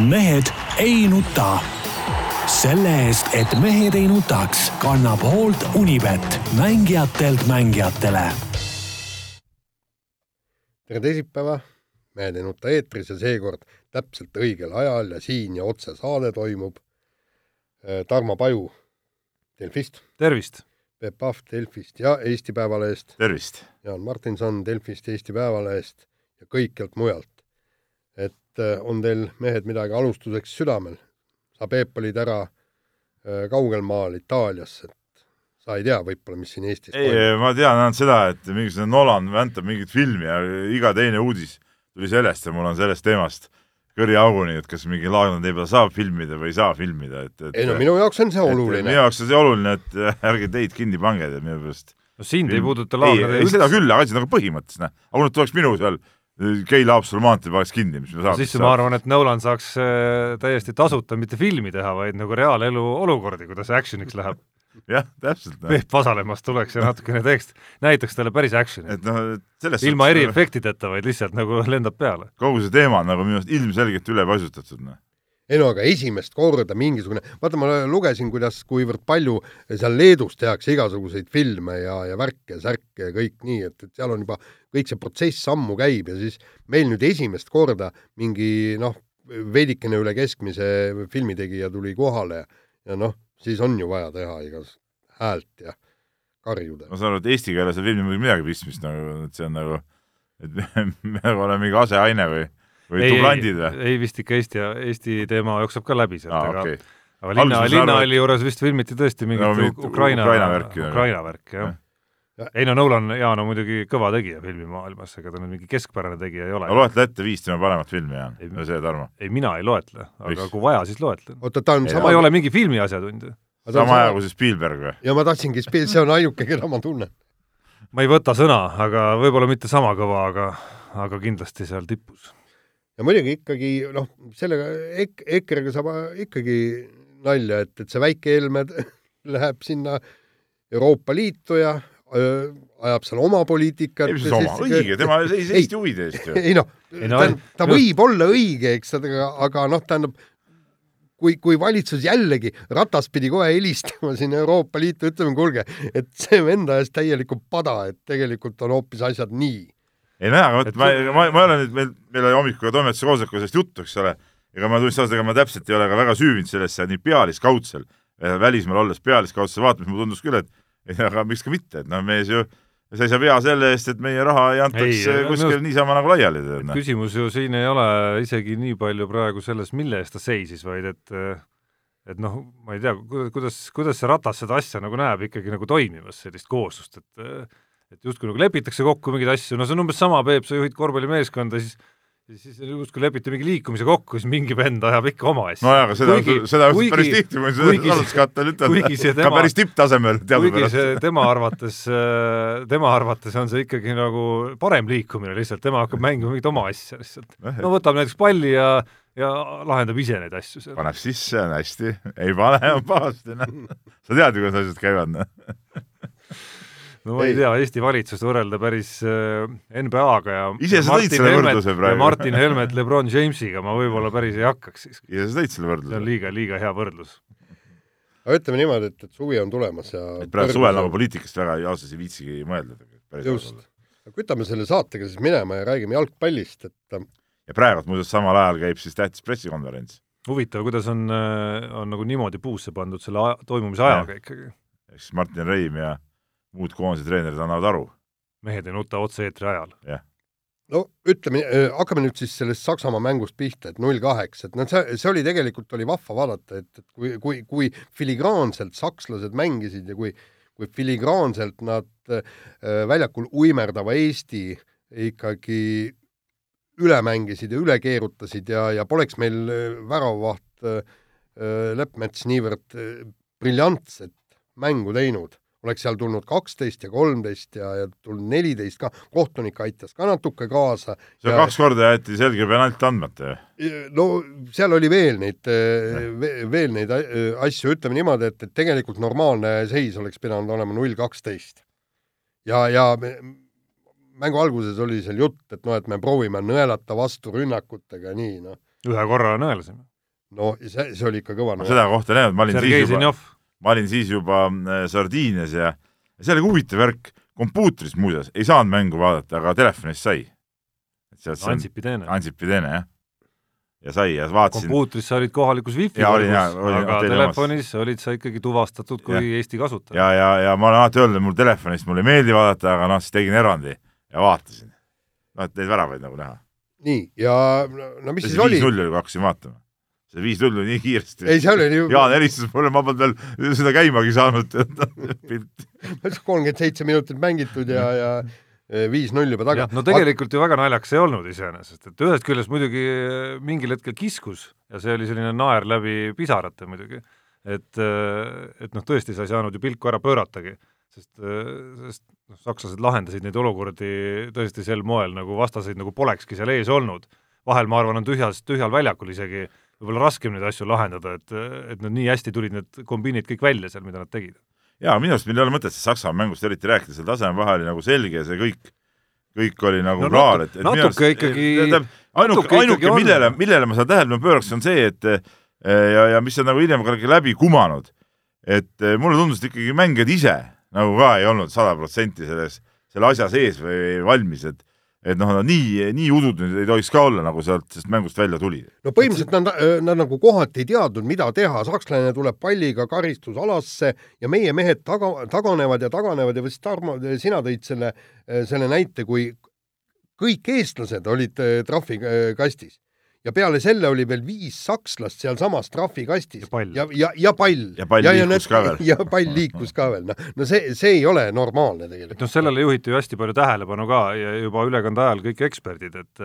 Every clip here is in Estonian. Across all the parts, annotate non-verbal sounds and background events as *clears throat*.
mehed ei nuta. selle eest, et mehed ei nutaks, kannab hoolt Unibet, mängijatelt mängijatele. tere teisipäeva, Mehed ei nuta eetris ja seekord täpselt õigel ajal ja siin ja otsesaade toimub. Tarmo Paju Delfist, tervist! Peep Pahv Delfist ja Eesti Päevalehest, tervist! Jaan Martinson Delfist, Eesti Päevalehest ja kõikjalt mujalt. Et äh, on teil, mehed, midagi alustuseks südamel? sa, Peep, olid ära äh, kaugel maal Itaalias, et sa ei tea võib-olla, mis siin Eestis ei, ma tean ainult seda, et mingisugune Nolan väntab mingit filmi ja iga teine uudis tuli sellest ja mul on sellest teemast kõriauguni, et kas mingi Laagna tee peal saab filmida või ei saa filmida, et, et ei no minu jaoks on see oluline. minu jaoks on see oluline, et ärge teid kinni pange, minu pärast no sind Film- ei puuduta Laagna ei, ei seda küll, aga asi on nagu põhimõttes, noh. aga kui nad tuleks minu seal Keila-Haapsalu maantee paneks kinni, mis me saaks siis ma arvan, et Nolan saaks äh, täiesti tasuta mitte filmi teha, vaid nagu reaalelu olukordi, kuidas action'iks läheb. *laughs* jah, täpselt no. Peep Vasalemast tuleks ja natukene teeks, näitaks talle päris action'i. et noh, selles ilma eriefektideta, vaid lihtsalt nagu lendab peale. kogu see teema on nagu minu arust ilmselgelt ülepaisutatud, noh. Ei no aga esimest korda mingisugune, vaata ma lugesin, kuidas, kuivõrd palju seal Leedus tehakse igasuguseid filme ja, ja värke särke ja kõik nii, et, et seal on juba kõik see protsess ammu käib ja siis meil nüüd esimest korda mingi noh, veidikene üle keskmise filmitegija tuli kohale ja, ja noh, siis on ju vaja teha igasugust häält ja karjuda. ma saan aru, et eesti keeles ei muidugi midagi pistmist nagu, et see on nagu, et me, *laughs* me oleme mingi aseaine või, või ei, dublandid või? ei vist ikka Eesti, Eesti teema jookseb ka läbi sealt aga okei. aga linna, linnahalli juures vist filmiti tõesti mingit No, mingit Ukraina, Ukraina värki. Ukraina värki, jah Ja- ei no Nolan, Jaan on muidugi kõva tegija filmimaailmas, ega ta nüüd mingi keskpärane tegija ei ole. no loetle ette viis tema paremat filmi, Jaan. Ei, no see, Tarmo. ei, mina ei loetle, aga Miks? kui vaja, siis loetlen. oota, ta on Ei, sama ma ei ole mingi filmi asjatundja. sama hea kui see Spielberg või? ja ma tahtsingi, see on ainuke, keda ma tunnen. ma ei võta sõna, aga võib-olla mitte sama kõva, aga, aga kindlasti seal tipus. Ja muidugi ikkagi noh, sellega ek, EKRE-ga saab ikkagi nalja, et, et see väike Helme *laughs* läheb sinna Euroopa Liitu ja öö, ajab seal oma poliitikat. ei, mis see oma, õige, tema seis *laughs* Ei. Eesti huvide eest ju. *laughs* ei noh, Ei no, ta, ta just- võib olla õige, eks, aga, aga noh, tähendab, kui, kui valitsus jällegi Ratas pidi kohe helistama sinna Euroopa Liitu, ütlema, kuulge, et see vend ajas täielikku pada, et tegelikult on hoopis asjad nii. Ei nojah, aga vot ma, ma, ma ei ole nüüd, meil, meil oli hommikul toimetuse koosolekul sellest juttu, eks ole, ega ma tunnistan ausalt, ega ma täpselt ei ole ka väga süüvinud sellesse nii pealiskaudsel, välismaal olles pealiskaudsel vaatamist, mulle tundus küll, et aga miks ka mitte, et noh, mees ju seisab hea selle eest, et meie raha ei antaks Ei, minu kuskil arust- niisama nagu laiali. noh. küsimus ju siin ei ole isegi nii palju praegu selles, mille eest ta seisis, vaid et et noh, ma ei tea, kuidas, kuidas see Ratas seda asja nagu näeb ikkagi nagu toimimas, sellist kooslust, et et justkui nagu lepitakse kokku mingeid asju, no see on umbes sama, Peep, sa juhid korvpallimeeskonda, siis siis justkui lepite mingi liikumise kokku, siis mingi vend ajab ikka oma asja. nojah, aga seda, seda kuigi- päris tihti, kuigi- seda kuigi see ka päris tipptasemel kuigi teadupärast. see tema arvates, tema arvates on see ikkagi nagu parem liikumine lihtsalt, tema hakkab mängima mingit oma asja lihtsalt. no võtab näiteks palli ja, ja lahendab ise neid asju seal. paneb sisse, on hästi, ei pane, on pahasti, noh. sa tead ju, kuidas asjad käivad, noh. *laughs* no ma ei, Ei. tea, Eesti valitsust võrrelda päris äh, NBA-ga ja Ise sa tõid selle võrdluse praegu. Martin Helmet LeBron Jamesiga ma võib-olla päris ei hakkaks siis. ja sa tõid selle see on võrdluse. liiga, liiga hea võrdlus. aga ütleme niimoodi, et, et suvi on tulemas ja et praegu suvel nagu poliitikast väga ausalt ei viitsigi mõelda. just. kütame selle saatega siis minema ja räägime jalgpallist, et äh, ja praegu muuseas samal ajal käib siis tähtis pressikonverents. huvitav, kuidas on, on nagu niimoodi puusse pandud selle aja, toimumise ajaga ikkagi. ehk siis Martin Reim ja muud koondise treenerid annavad aru. mehed ei nuta otse-eetri ajal. no ütleme, hakkame nüüd siis sellest Saksamaa mängust pihta, et null kaheksa, et noh, see, see oli tegelikult, oli vahva vaadata, et, et kui, kui, kui filigraanselt sakslased mängisid ja kui, kui filigraanselt nad äh, väljakul uimerdava Eesti ikkagi üle mängisid ja üle keerutasid ja, ja poleks meil äh, väravavaht äh, äh, Leppmets niivõrd äh, briljantset mängu teinud oleks seal tulnud kaksteist ja kolmteist ja, ja tulnud neliteist ka, kohtunik aitas ka natuke kaasa. see ja, kaks korda jäeti selge penalt andmata ju. no seal oli veel neid, veel neid asju, ütleme niimoodi, et, et tegelikult normaalne seis oleks pidanud olema null kaksteist. ja, ja mängu alguses oli seal jutt, et noh, et me proovime nõelata vastu rünnakutega, nii noh. ühe korra nõelasime. no see, see oli ikka kõva seda kohta ei näinud, ma olin Sergei siis juba, Zenjov, ma olin siis juba äh, Sardiinias ja ja see oli huvitav värk, kompuutris muuseas ei saanud mängu vaadata, aga telefonist sai. on Ansipi teene. Ansipi teene jah. ja sai ja vaatasin, kompuutris sa olid kohalikus wifi võrgus, aga telefonis olid sa ikkagi tuvastatud kui Jah. Eesti kasutaja. ja, ja, ja ma olen alati öelnud, et mul telefonist mulle ei meeldi vaadata, aga noh, siis tegin erandi ja vaatasin. noh, et neid väravaid nagu näha. nii, ja no, no mis see siis oli viis? null oli, kui hakkasin vaatama. See viis null oli nii kiiresti. ei, seal oli ju Jaan helistas mulle, ma polnud veel seda käimagi saanud. *laughs* pilt. kolmkümmend seitse minutit mängitud ja, ja eh, viis-null juba taga no tegelikult ju väga naljakas ei olnud iseenesest, et ühest küljest muidugi äh, mingil hetkel kiskus ja see oli selline naer läbi pisarate muidugi, et, et noh, tõesti sa ei saanud ju pilku ära pööratagi, sest, sest noh, sakslased lahendasid neid olukordi tõesti sel moel, nagu vastaseid nagu polekski seal ees olnud. vahel ma arvan, on tühjas, tühjal väljakul isegi võib-olla raskem neid asju lahendada, et, et nad nii hästi tulid need kombiinid kõik välja seal, mida nad tegid. jaa, minu arust meil ei ole mõtet sellest Saksamaa mängust eriti rääkida, seal taseme vahe oli nagu selge ja see kõik, kõik oli nagu No klaar, et, et natuke ikkagi- ainuke, natuke ainuke, on. millele, millele ma seda tähelepanu pööraks, on see, et eh, ja, ja mis on nagu hiljem ka läbi kumanud, et eh, mulle tundus, et ikkagi mängijad ise nagu ka ei olnud sada protsenti selles, selle asja sees või valmis, et et noh, nad nii, nii udud nüüd ei tohiks ka olla, nagu sealt sellest mängust välja tuli. no põhimõtteliselt nad, nad nagu kohati ei teadnud, mida teha, sakslane tuleb palliga karistusalasse ja meie mehed taga, taganevad ja taganevad ja vist Tarmo, sina tõid selle, selle näite, kui kõik eestlased olid eh, trahvikastis ja peale selle oli veel viis sakslast sealsamas trahvikastis Ja ja, ja, ja pall. *laughs* Ja pall liikus ka veel. ja pall liikus ka veel, noh, no see, see ei ole normaalne et tegelikult. noh, sellele juhiti ju hästi palju tähelepanu ka ja juba ülekande ajal kõik eksperdid, et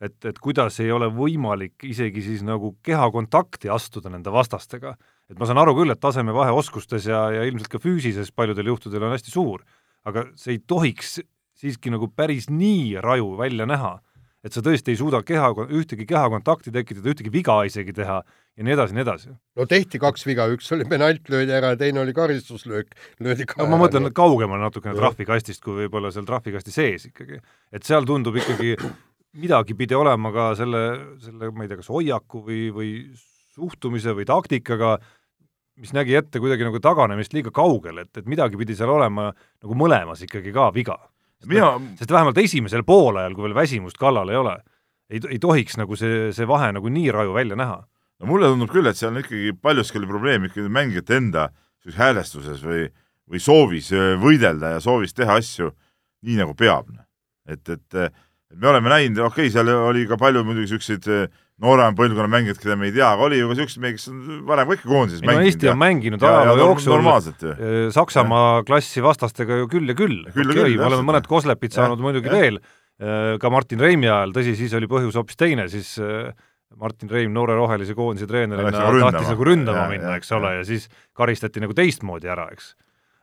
et, et kuidas ei ole võimalik isegi siis nagu kehakontakti astuda nende vastastega. et ma saan aru küll, et tasemevahe oskustes ja, ja ilmselt ka füüsises paljudel juhtudel on hästi suur, aga see ei tohiks siiski nagu päris nii raju välja näha, et sa tõesti ei suuda keha, ühtegi kehakontakti tekitada, ühtegi viga isegi teha ja nii edasi, nii edasi. no tehti kaks viga, üks oli penalt löödi ära ja teine oli karistuslöök, löödi ka no, ma mõtlen kaugemale natukene trahvikastist kui võib-olla seal trahvikasti sees ikkagi. et seal tundub ikkagi midagi pidi olema ka selle, selle, ma ei tea, kas hoiaku või, või suhtumise või taktikaga, mis nägi ette kuidagi nagu taganemist liiga kaugel, et, et midagi pidi seal olema nagu mõlemas ikkagi ka viga. Mina sest vähemalt esimesel poolajal, kui veel väsimust kallal ei ole, ei, ei tohiks nagu see, see vahe nagu nii raju välja näha. no mulle tundub küll, et seal on ikkagi paljuski oli probleem ikkagi mängijate enda häälestuses või, või soovis võidelda ja soovis teha asju nii, nagu peab. et, et, et me oleme näinud, okei okay,, seal oli ka palju muidugi niisuguseid noorema põlvkonna mängijaid, keda me ei tea, aga oli ju ka niisuguseid mehi, kes on varem ka ikka koondises mänginud. no Eesti on mänginud ajaloo jooksul Saksamaa klassi vastastega ju küll ja küll. küll, okay, küll me oleme mõned koslepid saanud ja, muidugi ja. veel, ka Martin Reimi ajal, tõsi, siis oli põhjus hoopis teine, siis Martin Reim noore rohelise koondise treenerina tahtis nagu ründama ja, minna, eks ole, ja siis karistati nagu teistmoodi ära, eks.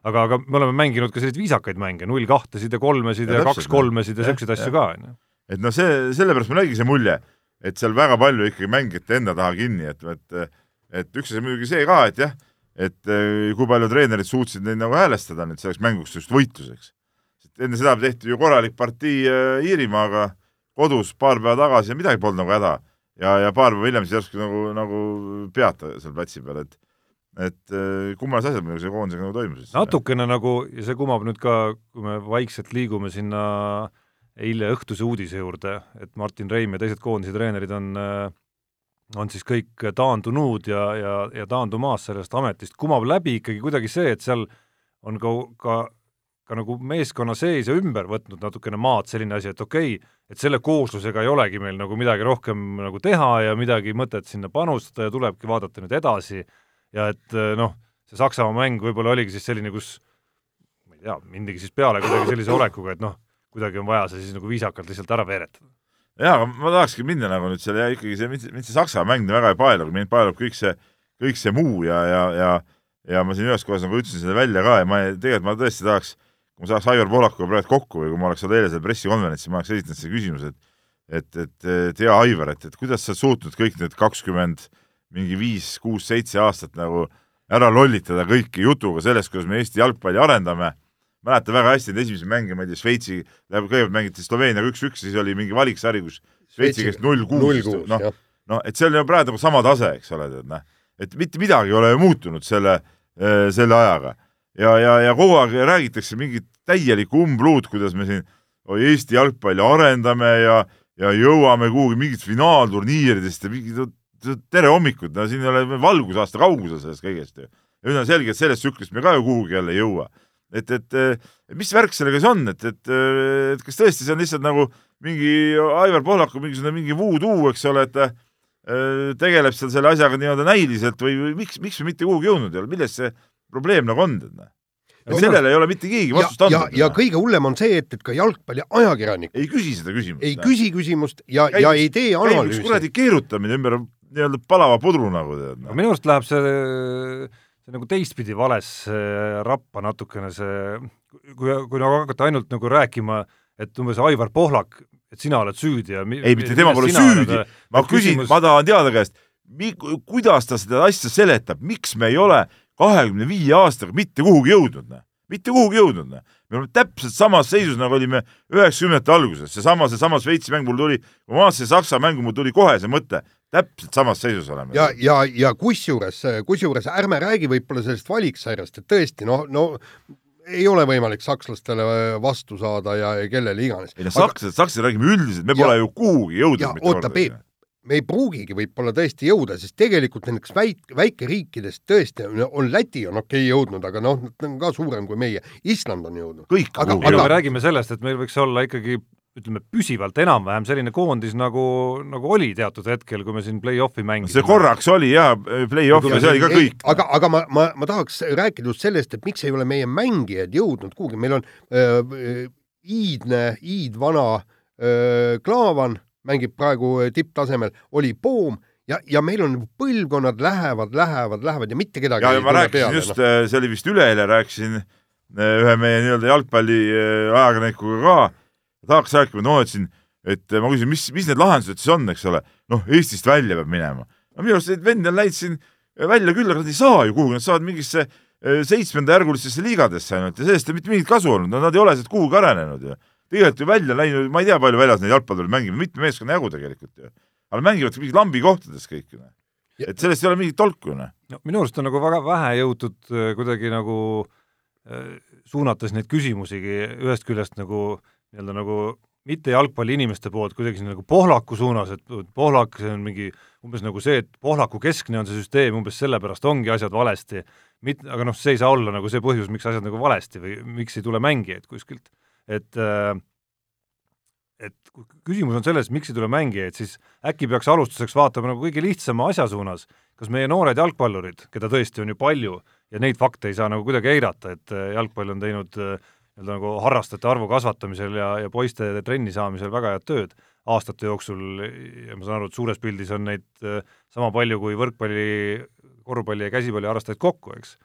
Aga, aga me oleme mänginud ka selliseid viisakaid mänge, null kahtesid ja kolmesid ja, ja kaks kolmesid ja niisuguseid asju ka, on ju. et noh, see, sellepärast mul oligi see mulje, et seal väga palju ikkagi mängijate enda taha kinni, et, et et üks asi muidugi see ka, et jah, et kui palju treenerid suutsid neid nagu häälestada nüüd selleks mänguks just võitluseks. enne seda tehti ju korralik partii Iirimaaga kodus paar päeva tagasi ja midagi polnud nagu häda. ja, ja paar päeva hiljem siis järsku nagu, nagu peata seal platsi peal, et et kummalised asjad muidugi selle koondisega nagu toimusid. natukene nagu, ja see kumab nüüd ka, kui me vaikselt liigume sinna eile õhtuse uudise juurde, et Martin Reim ja teised koondise treenerid on, on siis kõik taandunud ja, ja, ja taandumas sellest ametist, kumab läbi ikkagi kuidagi see, et seal on ka, ka ka nagu meeskonna sees ja ümber võtnud natukene maad selline asi, et okei okay,, et selle kooslusega ei olegi meil nagu midagi rohkem nagu teha ja midagi mõtet sinna panustada ja tulebki vaadata nüüd edasi. Ja et noh, see Saksamaa mäng võib-olla oligi siis selline, kus ma ei tea, mindigi siis peale kuidagi sellise olekuga, et noh, kuidagi on vaja see siis nagu viisakalt lihtsalt ära veeretada. jaa, aga ma tahakski minna nagu nüüd selle ja ikkagi see, mind see Saksamaa mäng väga ei paelu, mind paelub kõik see, kõik see muu ja, ja, ja ja ma siin ühes kohas nagu ütlesin selle välja ka ja ma ei, tegelikult ma tõesti tahaks, kui ma saaks Aivar Pohlakuga praegu kokku või kui ma oleks olnud eile seal pressikonverentsil, ma oleks esitanud selle küsimuse, et et, et, et hea Aivar, et, et kuidas sa oled suutnud kõik need kakskümmend mingi viis, kuus, seitse aastat nagu ära lollitada kõiki jutuga sellest, kuidas me Eesti jalgpalli arendame. Mäletan väga hästi neid esimesi mänge, ma ei tea, Šveitsi, kõigepealt mängiti Sloveeniaga üks-üks, siis oli mingi valiksari, kus Šveitsi käest null kuus, noh, noh, et see on ju praegu nagu sama tase, eks ole, tead noh, et mitte midagi ei ole ju muutunud selle, selle ajaga. Ja, ja, ja kogu aeg räägitakse mingit täielikku umbluud, kuidas me siin Eesti jalgpalli arendame ja, ja jõuame kuhugi mingit finaalturniiridest ja mingid tere hommikut, no siin ei ole valgusaasta kaugusel sellest kõigest ju. ja nüüd on selge, et sellest tsüklist me ka ju kuhugi jälle ei jõua. Et, et mis värk sellega siis on, et, et, et kas tõesti see on lihtsalt nagu mingi Aivar Pohlaku mingisugune mingi voodoo, eks ole, et ta äh, tegeleb seal selle asjaga nii-öelda näiliselt või, või miks, miks me mitte kuhugi jõudnud ei ole, milles see probleem nagu on, noh ja sellele ei ole mitte keegi vastust andnud. ja, ja kõige hullem on see, et, et ka jalgpalliajakirjanikud ei küsi seda küsimust. ei küsi küsimust ja, ja ei tee analüüsi. kuradi keerutamine ümber nii-öelda palava pudru nagu tead no.. minu arust läheb see, see nagu teistpidi vales rappa natukene see, kui, kui nagu hakata ainult nagu rääkima, et umbes Aivar Pohlak, et sina oled süüdi ja ei, mitte tema pole süüdi, ma küsin küsimus..., ma tahan teada käest, kuidas ta seda asja seletab, miks me ei ole kahekümne viie aastaga mitte kuhugi jõudnud, noh. mitte kuhugi jõudnud, noh. me oleme täpselt samas seisus, nagu olime üheksakümnendate alguses, seesama, seesama Šveitsi mäng mul tuli, kui ma vaatasin Saksa mängu, mul tuli kohe see mõte, täpselt samas seisus oleme. ja, ja, ja kusjuures, kusjuures ärme räägi võib-olla sellest valiksarjast, et tõesti, no, no ei ole võimalik sakslastele vastu saada ja, kellele iganes. ei no sakslased, sakslased räägime üldiselt, me ja, pole ju kuhugi jõudnud. oota, Peep, me ei pruugigi võib-olla tõesti jõuda, sest tegelikult nendeks väik-, väikeriikidest tõesti on, on Läti on okei okay jõudnud, aga noh, ta on ka suurem kui meie, Island on jõudnud. kõik aga, aga me räägime sellest, et meil võiks olla ikkagi ütleme, püsivalt enam-vähem selline koondis, nagu, nagu oli teatud hetkel, kui me siin play-off'i mängisime. see korraks oli jah, play-off ja see oli ka kõik. aga, aga ma, ma, ma tahaks rääkida just sellest, et miks ei ole meie mängijad jõudnud kuhugi, meil on äh, äh iidne, iidvana äh, Klaavan mängib praegu äh, tipptasemel, oli Poom ja, ja meil on põlvkonnad lähevad, lähevad, lähevad ja mitte kedagi ja, ja ma rääkisin peale, just no., see oli vist üleeile, rääkisin äh, ühe meie nii-öelda jalgpalli äh, ka, tahaks rääkima, no ütlesin, et ma küsin, mis, mis need lahendused siis on, eks ole, noh, Eestist välja peab minema. no minu arust neid vendi on läinud siin välja küll, aga nad ei saa ju kuhugi, nad saavad mingisse seitsmendajärgulistesse liigadesse ainult ja sellest ei ole mitte mingit kasu olnud, no nad ei ole sealt kuhugi arenenud ju tegelikult ju välja läinud, ma ei tea, palju väljas neid jalgpallureid mängib, mitme meeskonna jagu tegelikult ju. aga mängivad mingis lambikohtades kõik ju. et sellest ei ole mingit tolku ju. no minu arust on nagu väga vähe jõutud äh, kuidagi nagu äh, suunates neid küsimusigi ühest küljest nagu nii-öelda nagu mitte jalgpalliinimeste poolt kuidagi nagu Pohlaku suunas, et Pohlak, see on mingi umbes nagu see, et Pohlaku keskne on see süsteem, umbes sellepärast ongi asjad valesti, mit-, aga noh, see ei saa olla nagu see põhjus, miks asjad nagu valesti või miks ei tule mängijaid kuskilt. Et äh, et kui küsimus on selles, miks ei tule mängijaid, siis äkki peaks alustuseks vaatama nagu kõige lihtsama asja suunas, kas meie noored jalgpallurid, keda tõesti on ju palju ja neid fakte ei saa nagu kuidagi eirata, et äh, jalgpall on teinud äh, nii-öelda nagu harrastajate arvu kasvatamisel ja, ja poiste trenni saamisel väga head tööd aastate jooksul ja ma saan aru, et suures pildis on neid sama palju kui võrkpalli, korvpalli ja käsipalli harrastajaid kokku, eks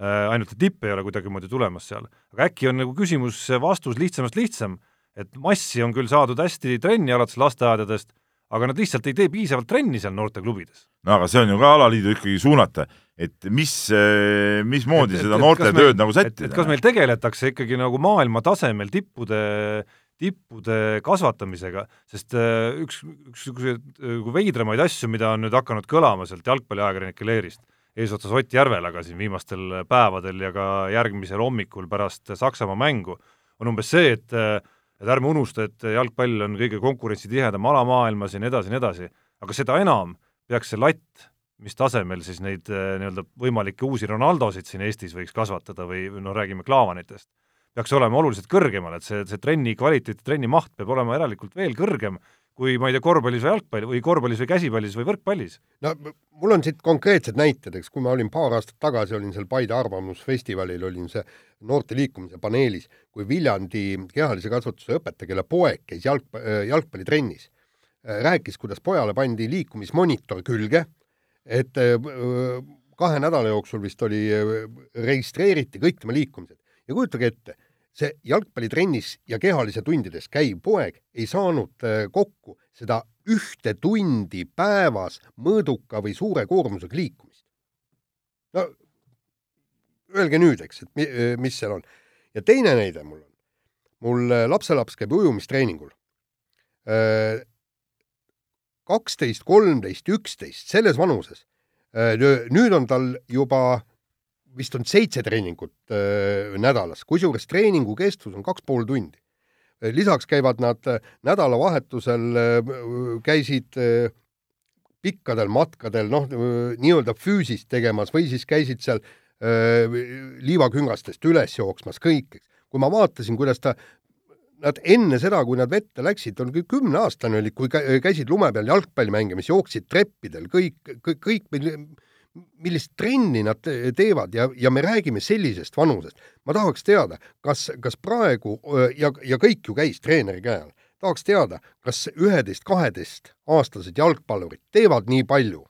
Äh, ainult et tipp ei ole kuidagimoodi tulemas seal. aga äkki on nagu küsimus, vastus lihtsamast lihtsam, et massi on küll saadud hästi trenni alates lasteaedadest, aga nad lihtsalt ei tee piisavalt trenni seal noorteklubides. No aga see on ju ka alaliidu ikkagi suunata, et mis, äh, mismoodi et, seda et, noorte tööd meil, nagu sättida. et kas meil tegeletakse ikkagi nagu maailma tasemel tippude tippude kasvatamisega, sest äh, üks, üks niisuguseid veidramaid asju, mida on nüüd hakanud kõlama sealt jalgpalliajakirjanike leerist, eesotsas Ott Järvelaga siin viimastel päevadel ja ka järgmisel hommikul pärast Saksamaa mängu, on umbes see, et et ärme unusta, et jalgpall on kõige konkurentsitihedam ala maailmas ja nii edasi ja nii edasi, aga seda enam peaks see latt, mis tasemel siis neid nii-öelda võimalikke uusi Ronaldosid siin Eestis võiks kasvatada või noh, räägime klaavanitest, peaks olema oluliselt kõrgemal, et see, see trenni kvaliteet, trenni maht peab olema järelikult veel kõrgem kui ma ei tea, korvpallis või jalgpalli või korvpallis või käsipallis või võrkpallis. no mul on siit konkreetsed näited, eks, kui ma olin paar aastat tagasi, olin seal Paide Arvamusfestivalil, olin see noorte liikumise paneelis, kui Viljandi kehalise kasvatuse õpetaja, kelle poeg käis jalg, jalgpallitrennis, rääkis, kuidas pojale pandi liikumismonitor külge, et kahe nädala jooksul vist oli, registreeriti kõik tema liikumised ja kujutage ette see jalgpallitrennis ja kehalise tundides käiv poeg ei saanud äh, kokku seda ühte tundi päevas mõõduka või suure koormusega liikumist. no öelge nüüd, eks, et mi, äh, mis seal on. ja teine näide mul on. mul äh, lapselaps käib ujumistreeningul. Kaksteist, kolmteist, üksteist, selles vanuses. nüüd on tal juba vist on seitse treeningut öö, nädalas, kusjuures treeningu kestus on kaks pool tundi. lisaks käivad nad nädalavahetusel, käisid öö, pikkadel matkadel, noh, nii-öelda füüsist tegemas või siis käisid seal öö, liivaküngastest üles jooksmas kõik, eks. kui ma vaatasin, kuidas ta, nad enne seda, kui nad vette läksid, on kümneaastane oli, kui käisid lume peal jalgpalli mängimas, jooksid treppidel, kõik, kõik, kõik, millist trenni nad teevad ja, ja me räägime sellisest vanusest. ma tahaks teada, kas, kas praegu ja, ja kõik ju käis treeneri käe all tahaks teada, kas üheteist-kaheteist aastased jalgpallurid teevad nii palju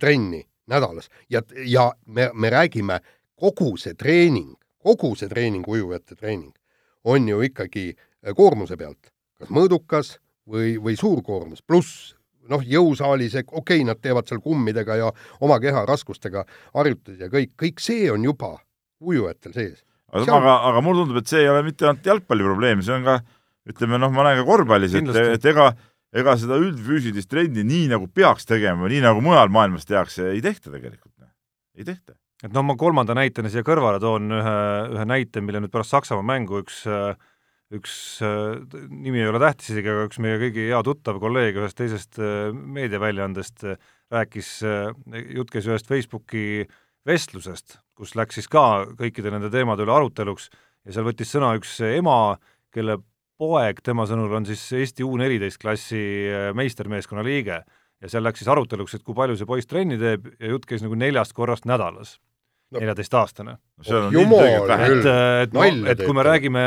trenni nädalas ja, ja me, me räägime kogu see treening, kogu see treening, ujujate treening, on ju ikkagi äh, koormuse pealt, kas mõõdukas või, või suurkoormus, pluss noh, jõusaalis, okei okay,, nad teevad seal kummidega ja oma keha raskustega harjutusi ja kõik, kõik see on juba ujujatel sees. aga, aga, aga mulle tundub, et see ei ole mitte ainult jalgpalli probleem, see on ka ütleme noh, ma näen ka korvpallis, et, et ega, ega seda üldfüüsilist trenni nii nagu peaks tegema, nii nagu mujal maailmas tehakse, ei tehta tegelikult, noh. ei tehta. Et noh, ma kolmanda näitena siia kõrvale toon ühe, ühe näite, mille nüüd pärast Saksamaa mängu üks üks nimi ei ole tähtis isegi, aga üks meie kõigi hea tuttav kolleeg ühest teisest meediaväljaandest rääkis, jutt käis ühest Facebooki vestlusest, kus läks siis ka kõikide nende teemade üle aruteluks ja seal võttis sõna üks ema, kelle poeg tema sõnul on siis Eesti U neliteist klassi meistermeeskonna liige. Ja seal läks siis aruteluks, et kui palju see poiss trenni teeb ja jutt käis nagu neljast korrast nädalas neljateistaastane no,. see on vähe. et, et, no, et kui me räägime,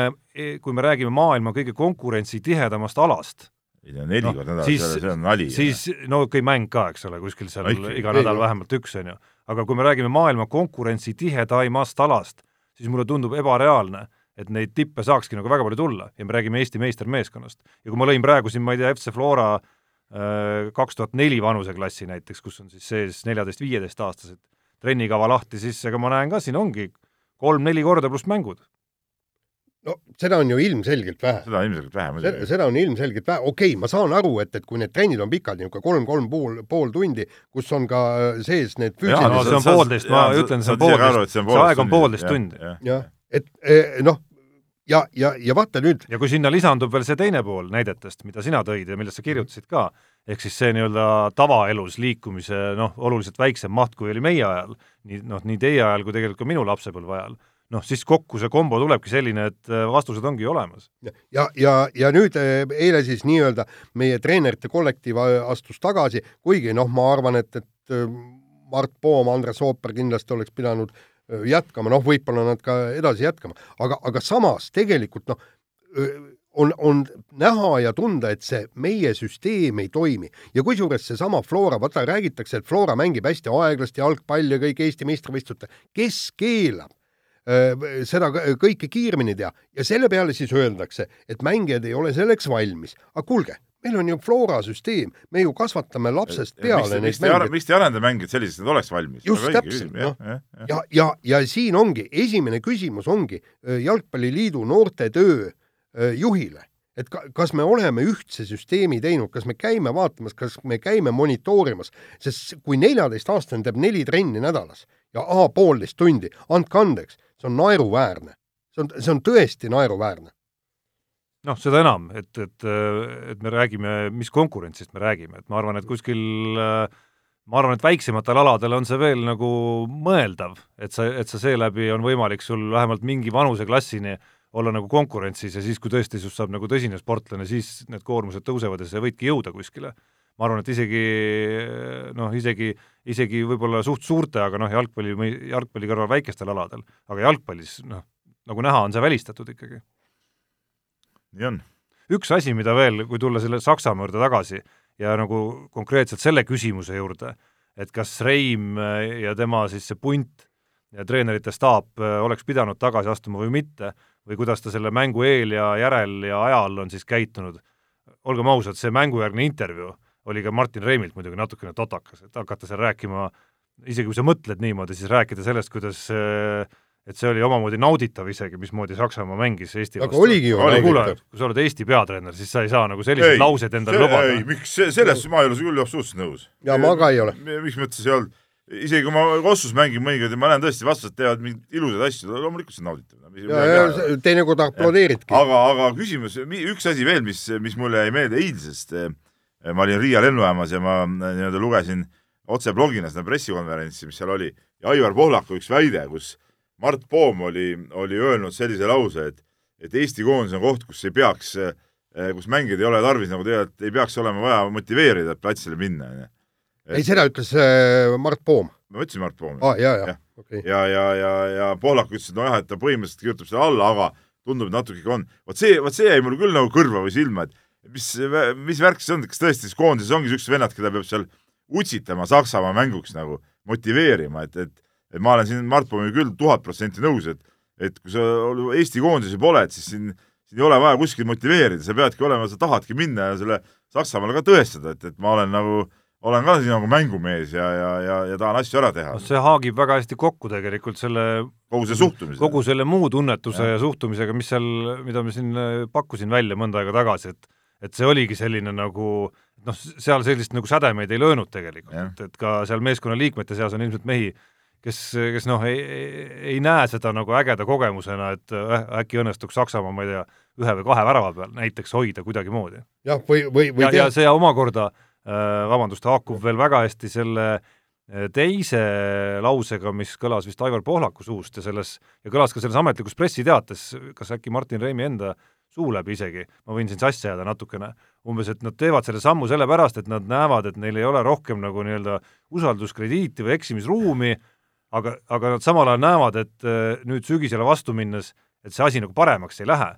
kui me räägime maailma kõige konkurentsitihedamast alast, ei tea, neli no, korda nädalas, see on nali. siis, no okei okay,, mäng ka, eks ole, kuskil seal no, iga ei, nädal ei, vähemalt üks, on ju. aga kui me räägime maailma konkurentsitihedaimast alast, siis mulle tundub ebareaalne, et neid tippe saakski nagu väga palju tulla ja me räägime Eesti meistermeeskonnast. ja kui ma lõin praegu siin, ma ei tea, FC Flora äh, kaks tuhat neli vanuseklassi näiteks, kus on siis sees neljateist-viieteistaastased trennikava lahti, siis ega ma näen ka, siin ongi kolm-neli korda pluss mängud. no seda on ju ilmselgelt vähe. seda on ilmselgelt vähe muidugi. seda on ilmselgelt vähe, okei okay,, ma saan aru, et, et kui need trennid on pikad, niisugune kolm-kolm pool, pool tundi, kus on ka äh, sees need füüsilised no see on poolteist, ma ütlen, see on poolteist, see aeg on poolteist tundi. jah, et eh, noh, ja, ja, ja vaata nüüd ja kui sinna lisandub veel see teine pool näidetest, mida sina tõid ja millest sa kirjutasid ka, ehk siis see nii-öelda tavaelus liikumise noh, oluliselt väiksem maht, kui oli meie ajal, nii noh, nii teie ajal kui tegelikult ka minu lapsepõlve ajal, noh, siis kokku see kombo tulebki selline, et äh, vastused ongi olemas. ja, ja, ja nüüd äh, eile siis nii-öelda meie treenerite kollektiiv äh, astus tagasi, kuigi noh, ma arvan, et, et Mart Poom, Andres Ooper kindlasti oleks pidanud jätkama, noh, võib-olla nad ka edasi jätkama, aga, aga samas tegelikult noh, on, on näha ja tunda, et see meie süsteem ei toimi ja kusjuures seesama Flora, vaata räägitakse, et Flora mängib hästi aeglasti jalgpalli ja kõik Eesti meistrivõistlustel, kes keelab seda kõike kiiremini teha ja selle peale siis öeldakse, et mängijad ei ole selleks valmis. aga kuulge, meil on ju Flora süsteem, me ju kasvatame lapsest peale neid mänge. miks te ei arenda mängijad selliseks, et oleks valmis? just täpselt, noh. ja, ja, ja, ja, ja siin ongi, esimene küsimus ongi Jalgpalliliidu noortetöö juhile, et ka, kas me oleme ühtse süsteemi teinud, kas me käime vaatamas, kas me käime monitoorimas, sest kui neljateistaastane teeb neli trenni nädalas ja A poolteist tundi, andke andeks, see on naeruväärne. see on, see on tõesti naeruväärne noh, seda enam, et, et, et me räägime, mis konkurentsist me räägime, et ma arvan, et kuskil ma arvan, et väiksematel aladel on see veel nagu mõeldav, et sa, et sa seeläbi on võimalik sul vähemalt mingi vanuseklassini olla nagu konkurentsis ja siis, kui tõesti sinust saab nagu tõsine sportlane, siis need koormused tõusevad ja sa võidki jõuda kuskile. ma arvan, et isegi noh, isegi, isegi võib-olla suht suurte, aga noh, jalgpalli, jalgpalli kõrval väikestel aladel, aga jalgpallis noh, nagu näha, on see välistatud ikkagi nii on. üks asi, mida veel, kui tulla selle Saksamaa juurde tagasi ja nagu konkreetselt selle küsimuse juurde, et kas Reim ja tema siis see punt ja treenerite staap oleks pidanud tagasi astuma või mitte, või kuidas ta selle mängu eel ja järel ja ajal on siis käitunud, olgem ausad, see mängujärgne intervjuu oli ka Martin Reimilt muidugi natukene totakas, et hakata seal rääkima, isegi kui sa mõtled niimoodi, siis rääkida sellest, kuidas et see oli omamoodi nauditav isegi, mismoodi Saksamaa mängis Eesti aga oligi ju kuule, nauditav. kui sa oled Eesti peatreener, siis sa ei saa nagu selliseid lauseid endale lubada. ei, miks, selles ma ei ole küll absoluutselt nõus. ja ma ka ei ole. mis mõttes ei olnud? Isegi kui ma Kossus mängin mõnikord ja ma näen tõesti, vastased teevad mingeid ilusaid asju, loomulikult see on nauditav. teinekord aplodeeridki. aga, aga küsimus, üks asi veel, mis, mis mulle jäi meelde eilsest, ma olin Riia lennujaamas ja ma nii-öelda lugesin otse blogina seda pressikonverentsi, mis seal oli, ja Aivar Pohlaku üks väide, kus Mart Poom oli, oli öelnud sellise lause, et et Eesti koondis on koht, kus ei peaks, kus mängijaid ei ole tarvis nagu tegelikult, ei peaks olema vaja motiveerida, et platsile minna, onju ei, seda ütles äh, Mart Poom. ma ütlesin Mart Poom. aa ah,, ja, ja, ja. Okay. ja, ja, ja, ja Pohlak ütles, et nojah, et ta põhimõtteliselt kirjutab selle alla, aga tundub, et natuke on. vot see, vot see jäi mulle küll nagu kõrva või silma, et mis, mis värk see on, kas tõesti siis koondises ongi siuksed vennad, keda peab seal utsitama Saksamaa mänguks nagu, motiveerima, et, et, et ma olen siin Mart Poomiga küll tuhat protsenti nõus, et, et kui sa Eesti koondises juba oled, siis siin, siin ei ole vaja kuskil motiveerida, sa peadki olema, sa tahadki minna ja selle Saksamaale ka tõestada, et, et ma olen nagu olen ka siin nagu mängumees ja, ja, ja, ja tahan asju ära teha. see haagib väga hästi kokku tegelikult selle kogu see suhtumise. kogu selle muu tunnetuse ja, ja suhtumisega, mis seal, mida ma siin äh, pakkusin välja mõnda aega tagasi, et et see oligi selline nagu noh, seal sellist nagu sädemeid ei löönud tegelikult, et ka seal meeskonna liikmete seas on ilmselt mehi, kes, kes noh, ei, ei näe seda nagu ägeda kogemusena, et äh, äkki õnnestuks Saksamaa, ma ei tea, ühe või kahe värava peal näiteks hoida kuidagimoodi. jah, või, või, või ja, ja see omakorda Äh, vabandust, haakub veel väga hästi selle äh, teise lausega, mis kõlas vist Aivar Pohlaku suust ja selles, ja kõlas ka selles ametlikus pressiteates, kas äkki Martin Reimi enda suu läbi isegi, ma võin siin sassi ajada natukene, umbes, et nad teevad selle sammu sellepärast, et nad näevad, et neil ei ole rohkem nagu nii-öelda usalduskrediiti või eksimisruumi, aga, aga nad samal ajal näevad, et äh, nüüd sügisele vastu minnes, et see asi nagu paremaks ei lähe.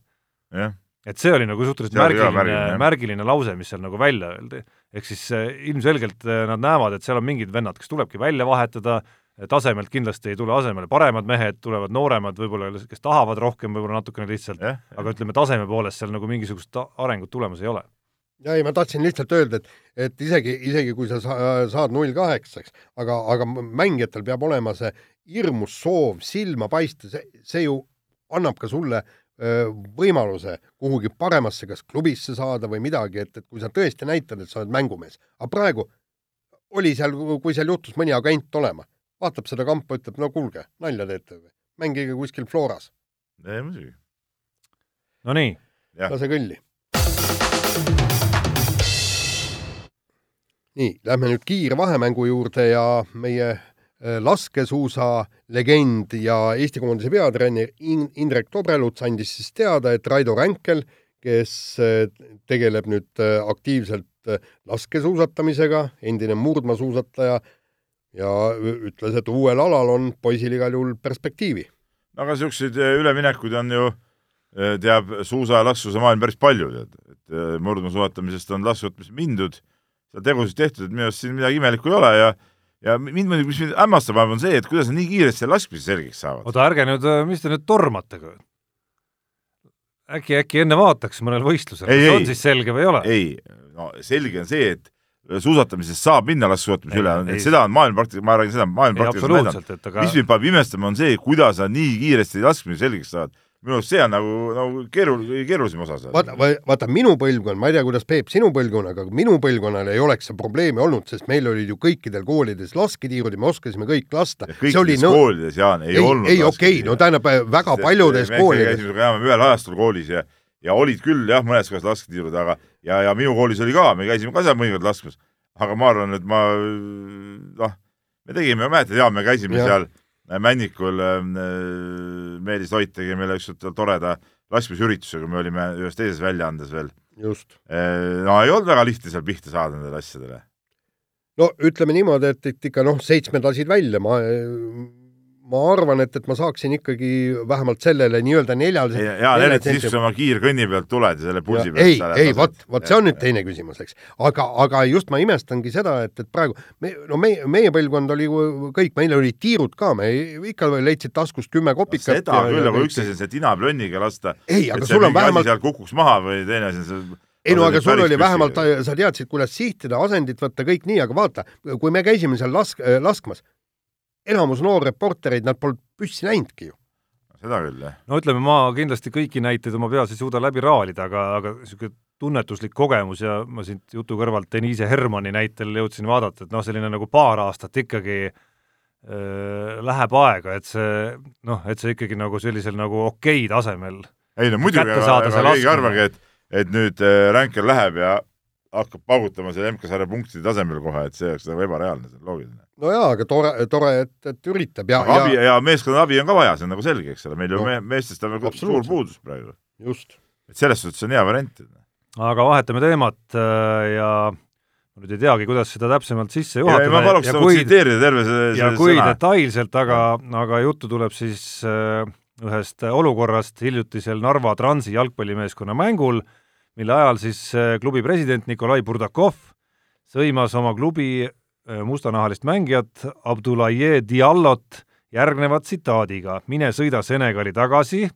Et see oli nagu suhteliselt märgiline, märgiline, märgiline lause, mis seal nagu välja öeldi. Ehk siis äh, ilmselgelt äh, nad näevad, et seal on mingid vennad, kes tulebki välja vahetada, tasemelt kindlasti ei tule asemele paremad mehed, tulevad nooremad, võib-olla, kes tahavad rohkem võib-olla natukene lihtsalt, aga ütleme, taseme poolest seal nagu mingisugust arengut tulemas ei ole. Ja ei, ma tahtsin lihtsalt öelda, et, et isegi, isegi kui sa saad null kaheksaks, aga, aga mängijatel peab olema see hirmus soov silma paista, see, see ju annab ka sulle võimaluse kuhugi paremasse, kas klubisse saada või midagi, et, et kui sa tõesti näitad, et sa oled mängumees. aga praegu oli seal, kui seal juhtus mõni agent olema, vaatab seda kampa, ütleb, no kuulge, nalja teete või? mängige kuskil Floras. ei muidugi. Nonii. lase kõlli. nii, lähme nüüd kiirvahemängu juurde ja meie laskesuusa legend ja Eesti koondise peatreener Indrek Tobreluts andis siis teada, et Raido Ränkel, kes äh, tegeleb nüüd äh, aktiivselt laskesuusatamisega, endine murdmaasuusataja, ja ütles, et uuel alal on poisil igal juhul perspektiivi. aga niisuguseid üleminekuid on ju, teab suusa ja laskesuusa maailm päris palju, tead, et murdmaasuusatamisest on laskesuusatamisest mindud, seal tegusid tehtud, et minu arust siin midagi imelikku ei ole ja ja mind muidugi, mis mind hämmastab, on see, et kuidas nad nii kiiresti selle laskmise selgeks saavad. oota, ärge nüüd, äh, mis te nüüd tormate? äkki, äkki enne vaataks mõnel võistlusel, kas ei, on siis selge või ei ole? ei, no selge on see, et suusatamisest saab minna laskesuusatamise üle, et seda on maailm praktika, ma räägin seda, maailm praktikas näidanud. Mis mind paneb imestama, on see, kuidas nad nii kiiresti laskmise selgeks saavad minu arust see on nagu, nagu keerul-, keerulisem osa seal. vaata, vaata minu põlvkond, ma ei tea, kuidas Peep sinu põlvkonnaga, aga minu põlvkonnal ei oleks see probleemi olnud, sest meil olid ju kõikidel koolides lasketiirud ja me oskasime kõik lasta. kõikides no... koolides, Jaan, ei, ei olnud ei, okei okay,, no tähendab, väga Sest paljudes me koolides. käisime sinuga ühel ajastul koolis ja, ja olid küll jah, mõnes kohas lasketiirud, aga ja, ja minu koolis oli ka, me käisime ka seal mõnikord laskmas, aga ma arvan, et ma noh, me tegime, mäletad, Jaan, me käisime ja. seal Männikul ähm, äh, Meelis Loit tegi meile ükskord toreda laskmisürituse, kui me olime ühes teises väljaandes veel. just. Äh, no ei olnud väga lihtne seal pihta saada nendele asjadele. no ütleme niimoodi, et, et ikka noh, seitsmed lasid välja, ma ma arvan, et, et ma saaksin ikkagi vähemalt sellele nii-öelda neljal ja, ja eriti siis, kui sa oma kiirkõnni pealt tuled ja selle pulsi pealt ei, ei vot, vot see on nüüd teine küsimus, eks. aga, aga just ma imestangi seda, et, et praegu me, no meie, meie põlvkond oli ju kõik, meil olid tiirud ka, me ikka leidsid taskust kümme kopikat no,. seda ja, küll, aga üks asi on see tinaplönniga lasta. ei, aga sul on vähemalt seal kukuks maha või teine asi on see ei no aga sul oli vähemalt, sa teadsid, kuidas sihtida, asendit võtta, kõik nii, aga vaata, kui me käisime seal lask-, laskmas, enamus noorreportereid, nad polnud püssi näinudki ju. seda küll, jah. no ütleme, ma kindlasti kõiki näiteid oma peas ei suuda läbi raalida, aga, aga niisugune tunnetuslik kogemus ja ma siit jutu kõrvalt Deniise Hermanni näitel jõudsin vaadata, et noh, selline nagu paar aastat ikkagi äh, läheb aega, et see noh, et see ikkagi nagu sellisel nagu okei tasemel ei no muidugi, aga, aga keegi arvagi, et, et nüüd äh, Ränkel läheb ja hakkab paugutama selle MK-sarja punktide tasemel kohe, et see oleks nagu ebareaalne, see on loogiline no jaa, aga tore, tore, et, et üritab ja aga abi ja, ja meeskonna abi on ka vaja, see on nagu selge, eks ole, meil ju no, me, meestest on veel suur puudus praegu. just. et selles suhtes on hea variant. aga vahetame teemat äh, ja ma nüüd ei teagi, kuidas seda täpsemalt sisse juhatada. ma paluks nagu tsiteerida terve see, see ja kui sõna. detailselt, aga, aga juttu tuleb siis äh, ühest olukorrast hiljutisel Narva Transi jalgpallimeeskonna mängul, mille ajal siis äh, klubi president Nikolai Burdakov sõimas oma klubi äh, mustanahalist mängijat Abdoulaye Diallot järgneva tsitaadiga Mine sõida Senegali tagasi,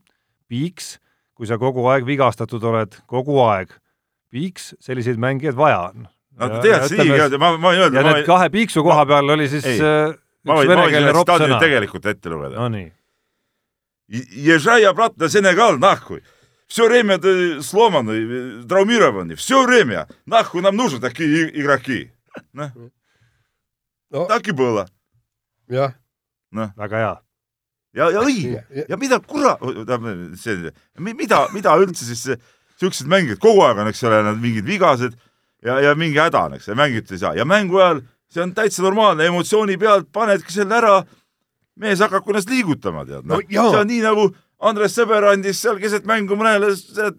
piiks, kui sa kogu aeg vigastatud oled, kogu aeg. piiks, selliseid mängijaid vaja on. no ja, tead, see nii, ma, ma ei öelnud ja ma, need kahe piiksu koha peal oli siis ei, äh, üks venekeelne ropp sõna. tegelikult ette lugeda. Nonii. Ježaja bratna Senegal nahku Все время ты сломанный, травмированный, все время. Нахуй нам нужны такие игроки. no так и было. jah. noh. väga hea. ja, ja õige ja, ja mida kurat, see, mida, mida üldse siis siuksed mängijad kogu aeg on, eks ole, nad mingid vigased ja, ja mingi häda on, eks ja mängida ei saa ja mängu ajal see on täitsa normaalne, emotsiooni pealt panedki selle ära, mees hakkab ennast liigutama, tead no,. No, see on nii nagu Andres Sõber andis seal keset mängu mõnele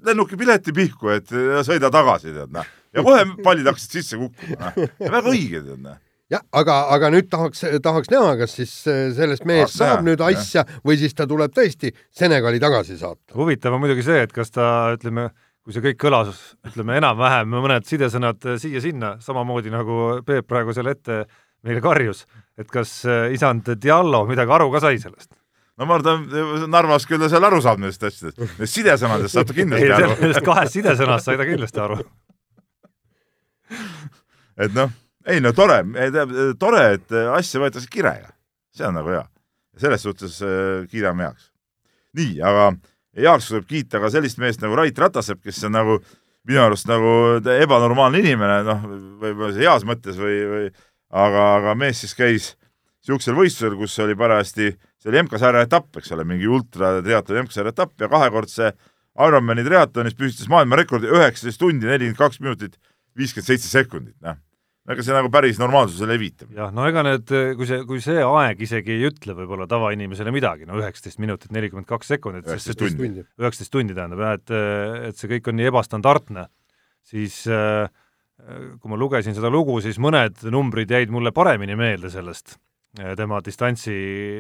lennukipileti pihku, et sõida tagasi, tead noh. ja kohe pallid hakkasid sisse kukkuma, väga õige, tead noh jah, aga, aga nüüd tahaks, tahaks näha, kas siis äh, sellest mehest saab näha, nüüd asja jah. või siis ta tuleb tõesti Senegali tagasi saata. huvitav on muidugi see, et kas ta, ütleme, kui see kõik kõlas, ütleme enam-vähem mõned sidesõnad äh, siia-sinna, samamoodi nagu Peep praegu selle ette meile karjus, et kas äh, isand Diallo midagi aru ka sai sellest? No ma arvan, Narvas küll ta seal aru saab nendest asjadest, nendest sidesõnadest saab ta kindlasti *laughs* ei, aru. Nendest kahest sidesõnast sai ta kindlasti aru et noh ei no tore, tore, et asja võetakse kirega, see on nagu hea. selles suhtes äh, kiidame heaks. nii, aga heaks tuleb kiita ka sellist meest nagu Rait Ratasep, kes on nagu minu arust nagu ebanormaalne inimene, noh, võib-olla heas mõttes või, või aga, aga mees siis käis niisugusel võistlusel, kus oli parajasti, see oli MK-sarja etapp, eks ole, mingi ultratriatloni MK-sarja etapp ja kahekordse Ironmani triatlonis püstitas maailmarekordi üheksateist tundi, nelikümmend kaks minutit, viiskümmend seitse sekundit, noh. Ega see nagu päris normaalsuse levitab. jah, no ega need, kui see, kui see aeg isegi ei ütle võib-olla tavainimesele midagi, no üheksateist minutit nelikümmend kaks sekundit, üheksateist tundi, üheksateist tundi tähendab jah, et, et see kõik on nii ebastandardne, siis äh, kui ma lugesin seda lugu, siis mõned numbrid jäid mulle paremini meelde sellest tema distantsi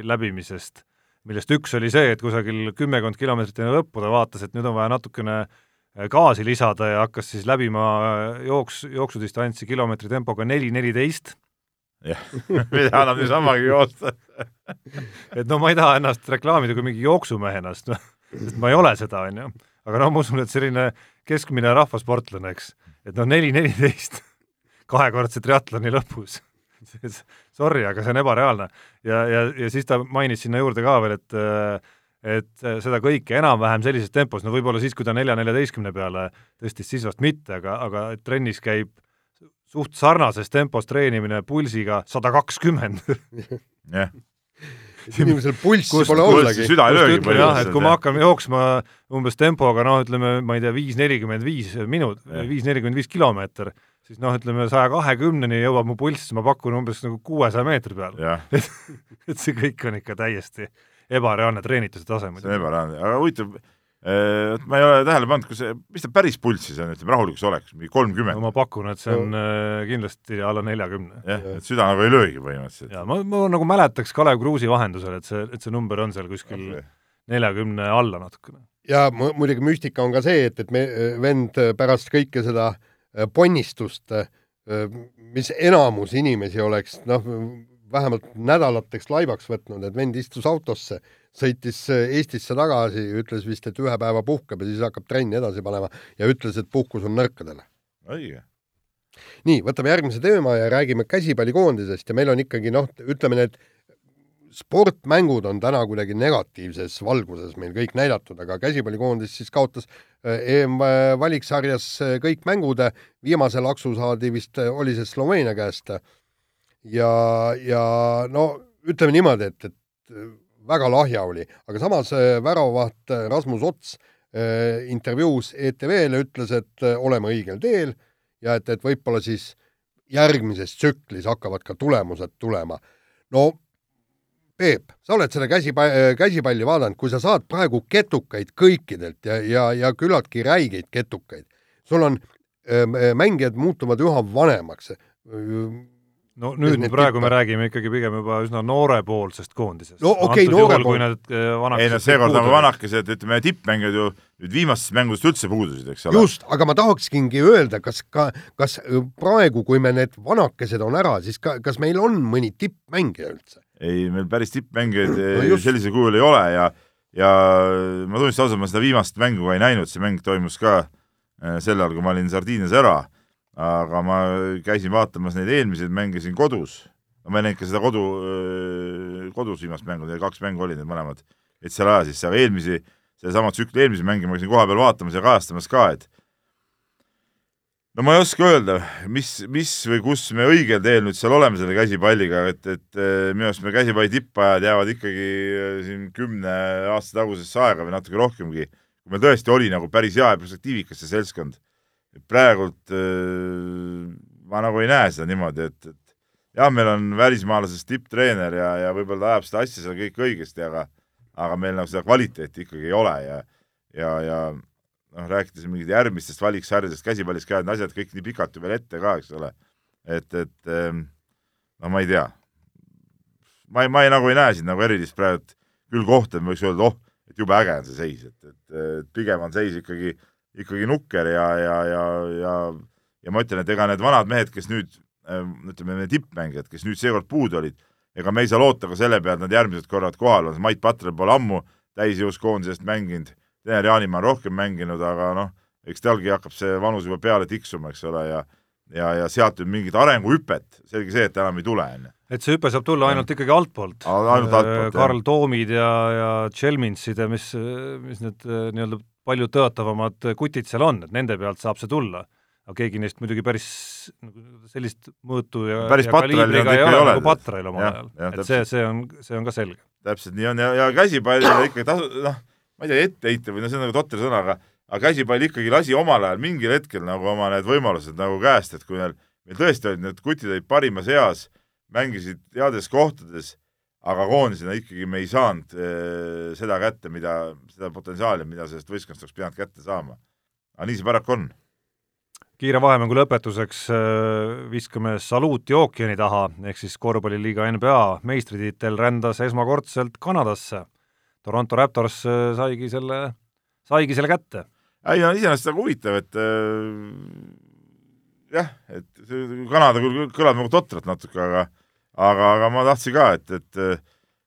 läbimisest, millest üks oli see, et kusagil kümmekond kilomeetrit enne lõppu ta vaatas, et nüüd on vaja natukene äh, Äh, gaasi lisada ja hakkas siis läbima äh, jooks, jooksudistantsi kilomeetri tempoga neli neliteist. jah, *laughs* mida annab niisamagi joosta *laughs* et no ma ei taha ennast reklaamida kui mingi jooksumehena, sest noh, sest ma ei ole seda, on ju. aga no ma usun, et selline keskmine rahvasportlane, eks, et noh, neli neliteist *laughs* kahekordse triatloni lõpus *laughs* sorry, aga see on ebareaalne. ja, ja, ja siis ta mainis sinna juurde ka veel, et et seda kõike enam-vähem sellises tempos, no võib-olla siis, kui ta nelja-neljateistkümne peale tõstis, siis vast mitte, aga, aga trennis käib suht sarnases tempos treenimine pulsiga sada kakskümmend. *laughs* jah inimesel pulssi pole ollagi. süda ei löögi põhimõtteliselt. et kui ma hakkan jooksma umbes tempoga, noh, ütleme, ma ei tea, viis nelikümmend viis minut, viis nelikümmend viis kilomeeter, siis noh, ütleme saja kahekümneni jõuab mu pulss, ma pakun umbes nagu kuuesaja meetri peal. *laughs* et, et see kõik on ikka täiesti ebareaalne treenituse tase muidugi. see on ebareaalne, aga huvitav, et ma ei ole tähele pannud, kus see, mis ta päris pulss siis on, ütleme rahulikus oleks, mingi kolmkümmend? no ma pakun, et see on no. kindlasti alla neljakümne. jah, et süda nagu ei löögi põhimõtteliselt. jaa, ma, ma nagu mäletaks Kalev Kruusi vahendusel, et see, et see number on seal kuskil neljakümne alla natukene. ja muidugi müstika on ka see, et, et me, vend pärast kõike seda ponnistust, mis enamus inimesi oleks noh, vähemalt nädalateks laibaks võtnud, et vend istus autosse, sõitis äh, Eestisse tagasi, ütles vist, et ühe päeva puhkab ja siis hakkab trenni edasi panema ja ütles, et puhkus on nõrkadele. õige. nii, võtame järgmise teema ja räägime käsipallikoondisest ja meil on ikkagi noh, ütleme need sportmängud on täna kuidagi negatiivses valguses meil kõik näidatud, aga käsipallikoondis siis kaotas EM-valiksarjas kõik mängud, viimase laksu saadi vist, oli see Sloveenia käest. ja, ja no ütleme niimoodi, et, et väga lahja oli, aga samas väravaht Rasmus Ots intervjuus ETV-le ütles, et oleme õigel teel ja et, et võib-olla siis järgmises tsüklis hakkavad ka tulemused tulema. no Peep, sa oled seda käsipa-, käsipalli vaadanud, kui sa saad praegu ketukaid kõikidelt ja, ja, ja küllaltki räigeid ketukaid, sul on, mängijad muutuvad üha vanemaks no nüüd me praegu tippe. me räägime ikkagi pigem juba üsna noorepoolsest koondisest. no okei okay,, noorepool. ei no seekord on vanakesed, ütleme tippmängijad ju nüüd viimastest mängudest üldse puudusid, eks ole. just, aga ma tahaksingi öelda, kas ka, kas praegu, kui me need vanakesed on ära, siis ka, kas meil on mõni tippmängija üldse? Ei, meil päris tippmängijaid no sellisel kujul ei ole ja ja ma tunnistan ausalt, ma seda viimast mängu ka ei näinud, see mäng toimus ka äh, sel ajal, kui ma olin Sardiinias ära aga ma käisin vaatamas neid eelmiseid mänge siin kodus, ma ei näinud ka seda kodu, kodus viimast mängu, kaks mängu olid need mõlemad, et seal aja sisse, aga eelmisi, sedasama tsükli eelmisi mänge ma käisin kohapeal vaatamas ja kajastamas ka, et no ma ei oska öelda, mis, mis või kus me õigel teel nüüd seal oleme selle käsipalliga, et, et minu arust me käsipalli tippajad jäävad ikkagi siin kümne aasta tagusesse aega või natuke rohkemgi, kui meil tõesti oli nagu päris hea ja perspektiivikas see seltskond praegult äh, ma nagu ei näe seda niimoodi, et, et jah, meil on välismaalasest tipptreener ja, ja võib-olla ta ajab seda asja seal kõik õigesti, aga aga meil nagu seda kvaliteeti ikkagi ei ole ja ja, ja noh, rääkides mingit järgmistest valiksarjadest, käsipallis käivad asjad kõik nii pikalt ju veel ette ka, eks ole, et, et ähm, no ma ei tea. ma ei, ma ei nagu ei näe siin nagu erilist praegu küll kohta, et ma võiks öelda, oh, et jube äge on see seis, et, et, et pigem on seis ikkagi ikkagi nukker ja, ja, ja, ja ja ma ütlen, et ega need vanad mehed, kes nüüd ähm, ütleme, need tippmängijad, kes nüüd seekord puudu olid, ega me ei saa loota ka selle pealt, nad järgmised korrad kohal on, Mait Patra pole ammu täisjõus koondisest mänginud, Tener Jaanimaa on rohkem mänginud, aga noh, eks talgi hakkab see vanus juba peale tiksuma, eks ole, ja ja, ja sealt nüüd mingit arenguhüpet, selge see, et enam ei tule, on ju. et see hüpe saab tulla ainult ja. ikkagi altpoolt. ainult altpoolt, äh, Karl Toomid ja, ja Chelminsid ja mis, mis need äh, nii-öelda palju tõotavamad kutid seal on, et nende pealt saab see tulla. aga keegi neist muidugi päris nagu sellist mõõtu ja, päris ja kaliibriga ei ole nagu Patrail omal ajal, et see, see on, see on ka selge. täpselt nii on ja, ja käsipallile ikkagi tasu, noh, ma ei tea, etteheite või no see on nagu totter sõna, aga aga käsipall ikkagi lasi omal ajal mingil hetkel nagu oma need võimalused nagu käest, et kui neil, meil tõesti olid need kutid olid parimas eas, mängisid heades kohtades aga koondisena ikkagi me ei saanud äh, seda kätte, mida, seda potentsiaali, mida sellest võistkonnast oleks pidanud kätte saama. aga nii see paraku on. kiire vahemängu lõpetuseks äh, viskame saluuti ookeani taha, ehk siis korvpalliliiga NBA meistritiitel rändas esmakordselt Kanadasse. Toronto Raptors äh, saigi selle, saigi selle kätte. ei no iseenesest väga huvitav, et äh, jah, et see Kanada küll kõlab nagu totralt natuke, aga aga, aga ma tahtsin ka, et, et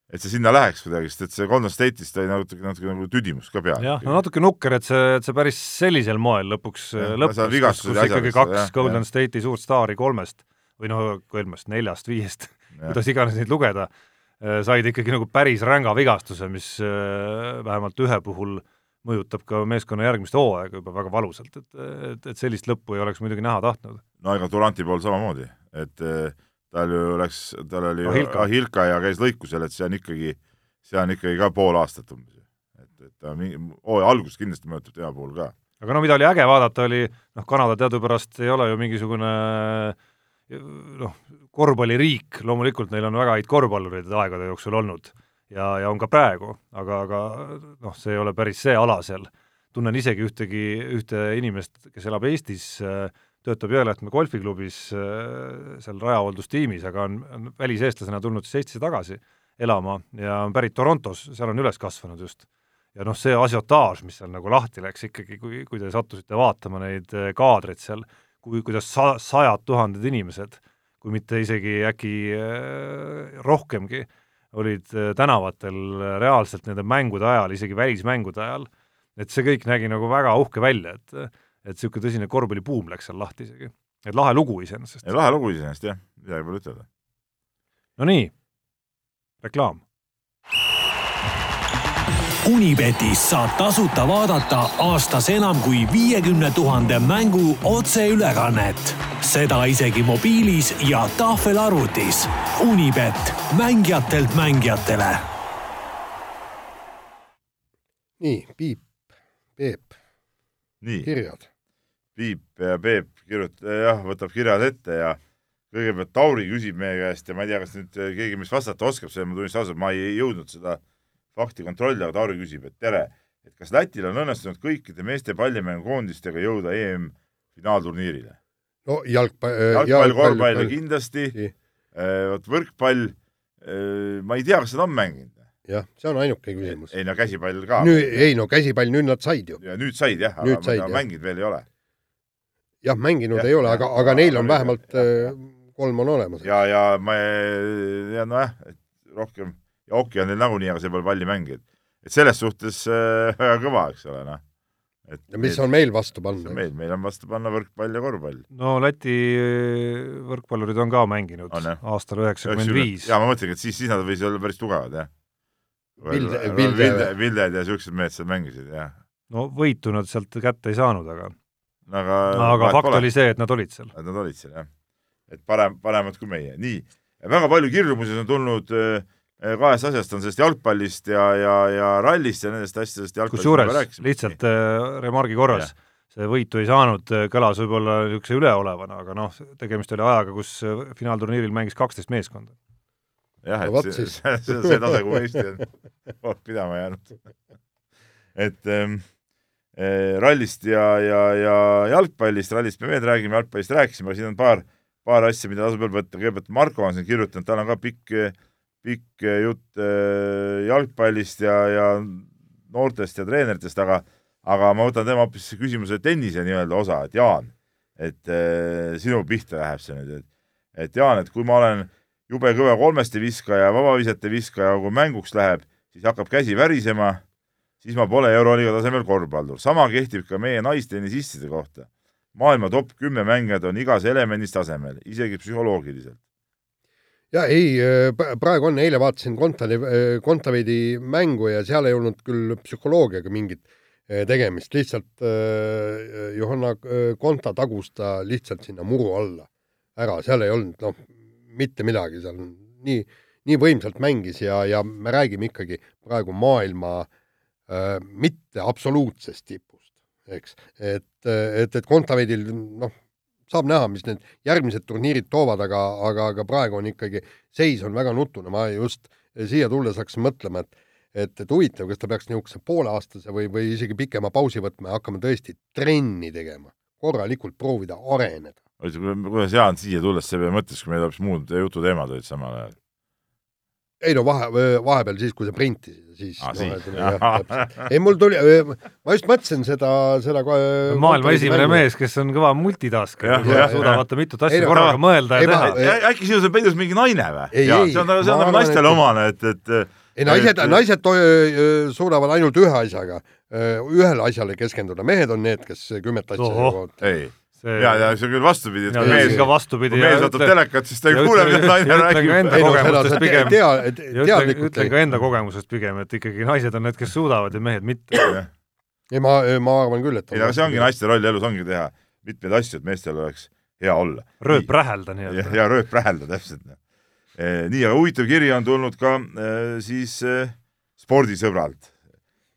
et see sinna läheks kuidagi, sest et see Golden State'ist oli natuke, natuke nagu tüdimus ka peal. jah, no natuke nukker, et see, et see päris sellisel moel lõpuks lõppes, kus, kus ikkagi kaks jah, Golden jah. State'i suurt staari kolmest või noh, kolmest, neljast, viiest, kuidas iganes neid lugeda, äh, said ikkagi nagu päris ränga vigastuse, mis äh, vähemalt ühe puhul mõjutab ka meeskonna järgmist hooaega juba väga valusalt, et, et, et sellist lõppu ei oleks muidugi näha tahtnud. no ega Duranti pool samamoodi, et äh, tal ju läks, tal oli Ahilka, Ahilka ja käis lõikusel, et see on ikkagi, see on ikkagi ka pool aastat umbes. et, et ta mingi, hooaja algus kindlasti mõjutab tema puhul ka. aga no mida oli äge vaadata, oli noh, Kanada teadupärast ei ole ju mingisugune noh, korvpalliriik, loomulikult neil on väga häid korvpallureid aegade jooksul olnud ja, ja on ka praegu, aga, aga noh, see ei ole päris see ala seal. tunnen isegi ühtegi, ühte inimest, kes elab Eestis töötab Jõelähtme golfiklubis seal rajahooldus-tiimis, aga on, on väliseestlasena tulnud siis Eestisse tagasi elama ja on pärit Torontos, seal on üles kasvanud just. ja noh, see asiotaaž, mis seal nagu lahti läks ikkagi, kui, kui te sattusite vaatama neid kaadreid seal, kui, kuidas sa-, sajad tuhanded inimesed, kui mitte isegi äkki äh, rohkemgi, olid äh, tänavatel reaalselt nende mängude ajal, isegi välismängude ajal, et see kõik nägi nagu väga uhke välja, et äh, et niisugune tõsine korvpallibuum läks seal lahti isegi. et lahe lugu iseenesest. lahe lugu iseenesest, jah, midagi pole ütelda. no nii, reklaam Unibetis saab tasuta vaadata aastas enam kui viiekümne tuhande mängu otseülekannet. seda isegi mobiilis ja tahvelarvutis. Unibet, mängijatelt mängijatele. nii, Piip, Peep, nii, kirjad. Piip ja Peep kirjutab, jah, võtab kirjad ette ja kõigepealt Tauri küsib meie käest ja ma ei tea, kas nüüd keegi meist vastata oskab, sellele ma tunnistan ausalt, ma ei jõudnud seda fakti kontrollida, aga Tauri küsib, et tere, et kas Lätil on õnnestunud kõikide meeste pallimängukoondistega jõuda EM finaalturniirile? no jalgpall, jalgpall, korvpall kindlasti, Nii. vot võrkpall, ma ei tea, kas nad on mänginud. jah, see on ainuke küsimus. ei no käsipall ka. nüüd, ei no käsipall, nüüd nad said ju. ja nüüd said jah, aga said, said, jah. mänginud veel ei ole. jah, mänginud Jah, ei ole, aga, aga- aga neil on aga- vähemalt äh, kolm on olemas. ja, ja ma ja nojah, et rohkem, ja Oki on neil nagunii, aga see pole palli mänginud. et selles suhtes äh, *laughs* väga kõva, eks ole, noh. et ja mis on meil vastu panna? meil, meil on vastu panna võrkpall ja korvpall. no Läti võrkpallurid on ka mänginud On, jah? aastal üheksakümmend viis. jaa, ma mõtlengi, et siis, siis nad võisid olla päris tugevad, jah. Vilde- Vilde, Vilde- Vilded ja siuksed mehed seal mängisid, jah. no võitu nad sealt kätte ei saanud, aga, aga aga fakt oli see, et nad olid seal. et nad olid seal, jah. et parem, paremad kui meie. nii, väga palju kirjumusi on tulnud äh, kahest asjast, on sellest jalgpallist ja, ja, ja rallist ja nendest asjadest. kusjuures lihtsalt äh, remargi korras, see võitu ei saanud, kõlas võib-olla niisuguse üleolevana, aga noh, tegemist oli ajaga, kus äh, finaalturniiril mängis kaksteist meeskonda. jah, No et vot see, see, see, see tase, kuhu Eesti on pidama jäänud. et ähm, äh, rallist ja, ja, ja jalgpallist, rallist me veel räägime, jalgpallist rääkisime, aga siin on paar, paar asja, mida tasub veel võtta. kõigepealt Marko on siin kirjutanud, tal on ka pikk, pikk jutt äh, jalgpallist ja, ja noortest ja treeneritest, aga aga ma võtan tema hoopis küsimuse tennise nii-öelda osa, et Jaan, et äh, sinu pihta läheb see nüüd, et et Jaan, et kui ma olen jube kõva kolmeste viskaja, vabavisete viskaja, kui mänguks läheb, siis hakkab käsi värisema, siis ma pole Euroliiga tasemel korvpallur. sama kehtib ka meie naistennissistide kohta. maailma top kümme mängijad on igas elemendis tasemel, isegi psühholoogiliselt. Ja ei, praegu on, eile vaatasin Kontavi, Kontaveidi mängu ja seal ei olnud küll psühholoogiaga mingit eh, tegemist, lihtsalt äh, Johanna äh, Konta tagus ta lihtsalt sinna muru alla ära, seal ei olnud noh, mitte midagi, seal nii, nii võimsalt mängis ja, ja me räägime ikkagi praegu maailma äh, mitte absoluutsest tipust, eks, et, et, et Kontaveidil noh, saab näha, mis need järgmised turniirid toovad, aga, aga, aga praegu on ikkagi, seis on väga nutune, ma just siia tulles hakkasin mõtlema, et et, et huvitav, kas ta peaks niisuguse pooleaastase või, või isegi pikema pausi võtma ja hakkama tõesti trenni tegema, korralikult proovida areneda. kuidas Jaan siia tulles selle peale mõtles, kui meil hoopis muud jututeemad olid samal ajal? Ei no vahe, vahepeal siis, kui sa printisid, siis Ah, no, *laughs* ei, mul tuli, ma just mõtlesin seda, seda maailma esimene mees, kes on kõva jah, suudab vaata mitut Ei, asja no, korraga mõelda ei, ja ma- teha. äkki sinus on peidus mingi naine või? Ei, ei, see on, see on nagu arvan, naistele et- omane, et, et ei naised naised suudavad ainult ühe asjaga, ühele asjale keskenduda, mehed on need, kes kümmet asja ei, see ja, ja see on küll vastupidi, et kui mees ka, vastupidi kui ja mees vaatab telekat, siis ta ei ja kuule, mida naine räägib ütlen, ka enda kogemusest pigem, et ikkagi naised on need, kes suudavad ja mehed mitte. ei ma, ma arvan küll, et ei, aga see ongi naiste roll elus ongi teha mitmeid asju, et meestel oleks hea olla. rööp rähelda ja, nii-öelda. ja rööp rähelda täpselt. nii, aga huvitav kiri on tulnud ka eh, siis eh, spordisõbralt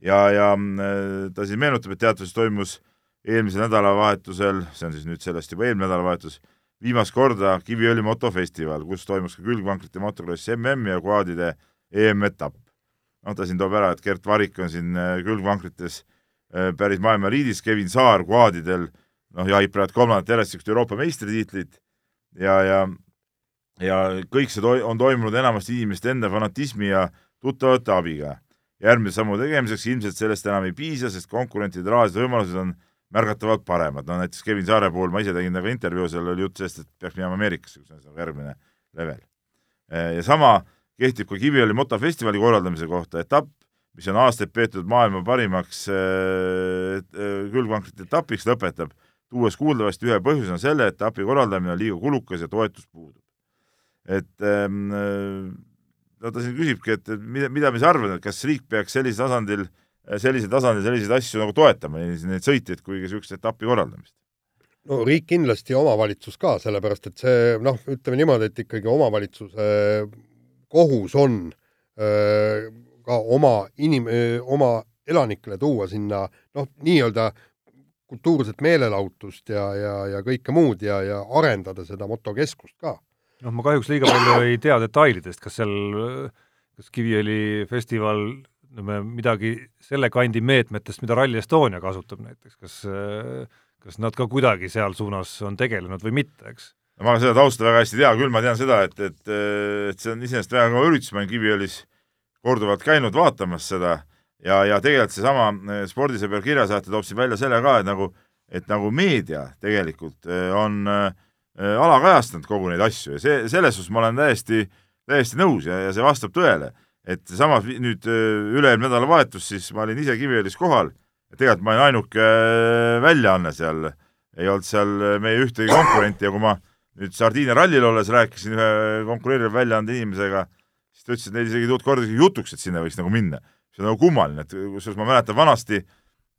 ja, ja eh, ta siis meenutab, et teaduses toimus eelmisel nädalavahetusel, see on siis nüüd sellest juba eelmine nädalavahetus, viimast korda Kiviõli motofestival, kus toimus ka külgvankrite motokrossi MM ja kvaadide EM-etapp. noh, ta siin toob ära, et Gert Varik on siin eh, külgvankrites eh, päris maailma eliidis, Kevin Saar kvaadidel noh, jahib praegu kolmandat järjest niisugust Euroopa meistritiitlit ja, ja ja kõik see toi- on toimunud enamasti inimeste enda fanatismi ja tuttavate abiga. järgmise sammu tegemiseks ilmselt sellest enam ei piisa, sest konkurentide rahalised võimalused on märgatavalt paremad, no näiteks Kevin Saare puhul ma ise tegin temaga intervjuu, seal oli jutt sellest, et peaks minema Ameerikasse, kus on nagu järgmine level. ja sama kehtib ka Kiviõli motofestivali korraldamise kohta, etapp, mis on aastaid peetud maailma parimaks äh, äh, külgvankrite etapiks, lõpetab, tuues kuuldavasti ühe põhjusena selle, et etapi korraldamine on liiga kulukas ja toetus puudub. et ähm, no ta siin küsibki, et mida, mida me siis arvame, et kas riik peaks sellisel tasandil, sellisel tasandil selliseid asju nagu toetama, neid sõitjaid kui ka niisugust etapi korraldamist? no riik kindlasti ja omavalitsus ka, sellepärast et see noh, ütleme niimoodi, et ikkagi omavalitsuse kohus on öö, ka oma inim-, oma elanikele tuua sinna noh, nii-öelda kultuurset meelelahutust ja, ja, ja kõike muud ja, ja arendada seda motokeskust ka. noh, ma kahjuks liiga palju ei tea detailidest, kas seal, kas Kiviõli festival ütleme, midagi selle kandi meetmetest, mida Rally Estonia kasutab näiteks, kas kas nad ka kuidagi seal suunas on tegelenud või mitte, eks? no ma seda tausta väga hästi ei tea, küll ma tean seda, et, et, et see on iseenesest väga kõva üritus, ma olen Kiviõlis korduvalt käinud vaatamas seda ja, ja tegelikult seesama eh, spordisõber kirjasaatja toob siin välja selle ka, et nagu, et nagu meedia tegelikult eh, on äh, alakajastanud kogu neid asju ja see, selles suhtes ma olen täiesti, täiesti nõus ja, ja see vastab tõele. Et samas nüüd üle-eelmine nädalavahetus siis ma olin ise Kiviõlis kohal. Tegelikult ma olin ainuke väljaanne seal, ei olnud seal meie ühtegi konkurenti. Ja kui ma nüüd Sardiinia rallil olles rääkisin ühe konkureeriva väljaande inimesega, siis ta ütles, et neil isegi ei tulnud kordagi jutuks, et sinna võiks nagu minna. See on nagu kummaline, et kusjuures ma mäletan vanasti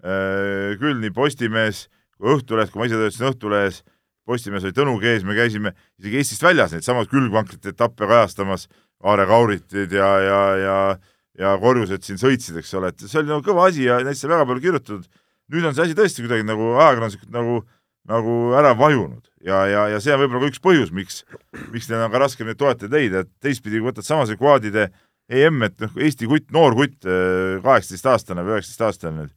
küll nii Postimees kui Õhtuleht, kui ma ise töötasin Õhtulehes, Postimees oli Tõnu Kees, me käisime isegi Eestist väljas neid samasid külgvankrite etappe kajastamas, Aare Kauritid ja, ja, ja ja korjused siin sõitsid, eks ole, et see oli nagu kõva asi ja neist sai väga palju kirjutatud. nüüd on see asi tõesti kuidagi nagu ajakirjanduslikult nagu, nagu ära vajunud ja, ja, ja see on võib-olla ka üks põhjus, miks, miks neil on ka raskem neid toetajaid leida, et teistpidi, kui võtad samasuguse kvaadide EM, et noh, Eesti kutt, noor kutt, äh, kaheksateistaastane või üheksateistaastane nüüd,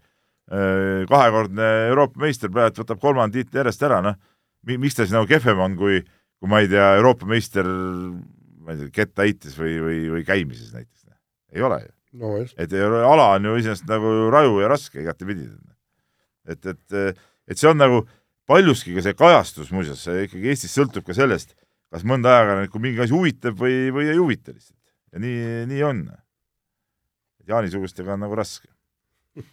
äh, kahekordne Euroopa meister, praegu võtab kolmanda tiitli järjest ära, noh, miks ta siis nagu kehvem on, kui, kui ma ei tea, Euroopa meister, ma ei tea, kettaheites või, või, või käimises näiteks, noh. ei ole ju no,. et ala on ju iseenesest nagu raju ja raske igatepidi. et, et, et see on nagu paljuski ka see kajastus muuseas, see ikkagi Eestis sõltub ka sellest, kas mõnda ajakirjanikku mingi asi huvitab või, või ei huvita lihtsalt ja nii, nii on. Jaani-sugustega on nagu raske. *laughs*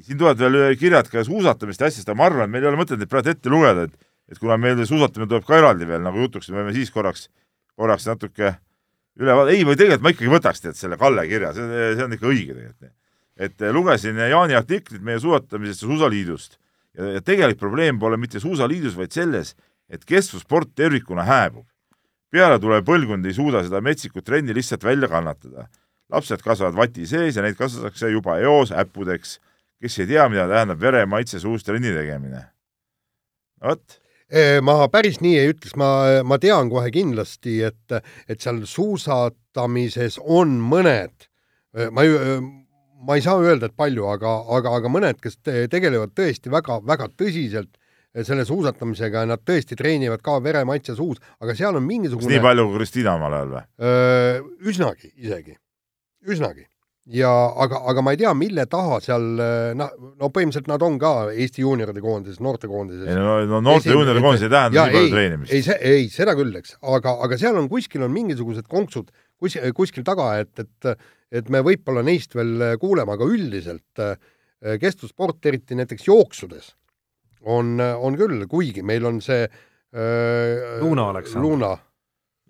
siin tulevad veel kirjad ka suusatamiste asjast, aga ma arvan, et meil ei ole mõtet neid praegu ette lugeda, et et kuna meil suusatamine tuleb ka eraldi veel nagu jutuks, me võime siis korraks, korraks natuke üle vaadata, ei, või tegelikult ma ikkagi võtaks tead selle Kalle kirja, see, see on ikka õige tegelikult. et lugesin Jaani artiklit meie suusatamisest ja Suusaliidust ja, ja tegelik probleem pole mitte Suusaliidus, vaid selles, et kestvussport tervikuna hääbub pealetulev põlvkond ei suuda seda metsikut trenni lihtsalt välja kannatada. lapsed kasvavad vati sees ja neid kasvatatakse juba eos äppudeks, kes ei tea, mida tähendab vere maitse suus trenni tegemine. vot ma päris nii ei ütleks, ma, ma tean kohe kindlasti, et, et seal suusatamises on mõned, ma ei, ma ei saa öelda, et palju, aga, aga, aga mõned, kes te, tegelevad tõesti väga-väga tõsiselt selle suusatamisega ja nad tõesti treenivad ka veremaitse suus, aga seal on mingisugune nii palju kui Kristiina omal ajal või? üsnagi isegi, üsnagi. Ja aga, aga ma ei tea, mille taha seal noh, no põhimõtteliselt nad on ka Eesti juunioride koondises, noortekoondises. ei no, no noorte juunioride koondis ei tähenda nii palju treenimist. ei, see, ei, seda küll, eks, aga, aga seal on kuskil on mingisugused konksud kus, kuskil taga, et, et et me võib-olla neist veel kuuleme, aga üldiselt kestvussport, eriti näiteks jooksudes on, on küll, kuigi meil on see äh, Luuna Aleksandr. Luuna.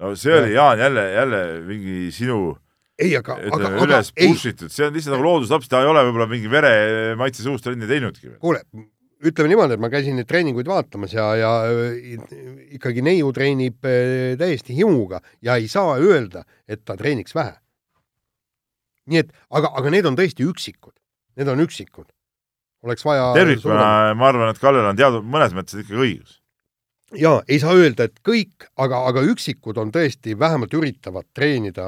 no see oli, Jaan, jälle, jälle mingi sinu ei, aga, aga, aga üles push itud, see on lihtsalt nagu looduslaps, ta ei ole võib-olla mingi veremaitse suust trenni teinudki. kuule, ütleme niimoodi, et ma käisin neid treeninguid vaatamas ja, ja ikkagi neiu treenib äh, täiesti himuga ja ei saa öelda, et ta treeniks vähe. nii et, aga, aga need on tõesti üksikud, need on üksikud oleks vaja tervikuna ma arvan, et Kallel on teatud, mõnes mõttes ikkagi õigus. jaa, ei saa öelda, et kõik, aga, aga üksikud on tõesti, vähemalt üritavad treenida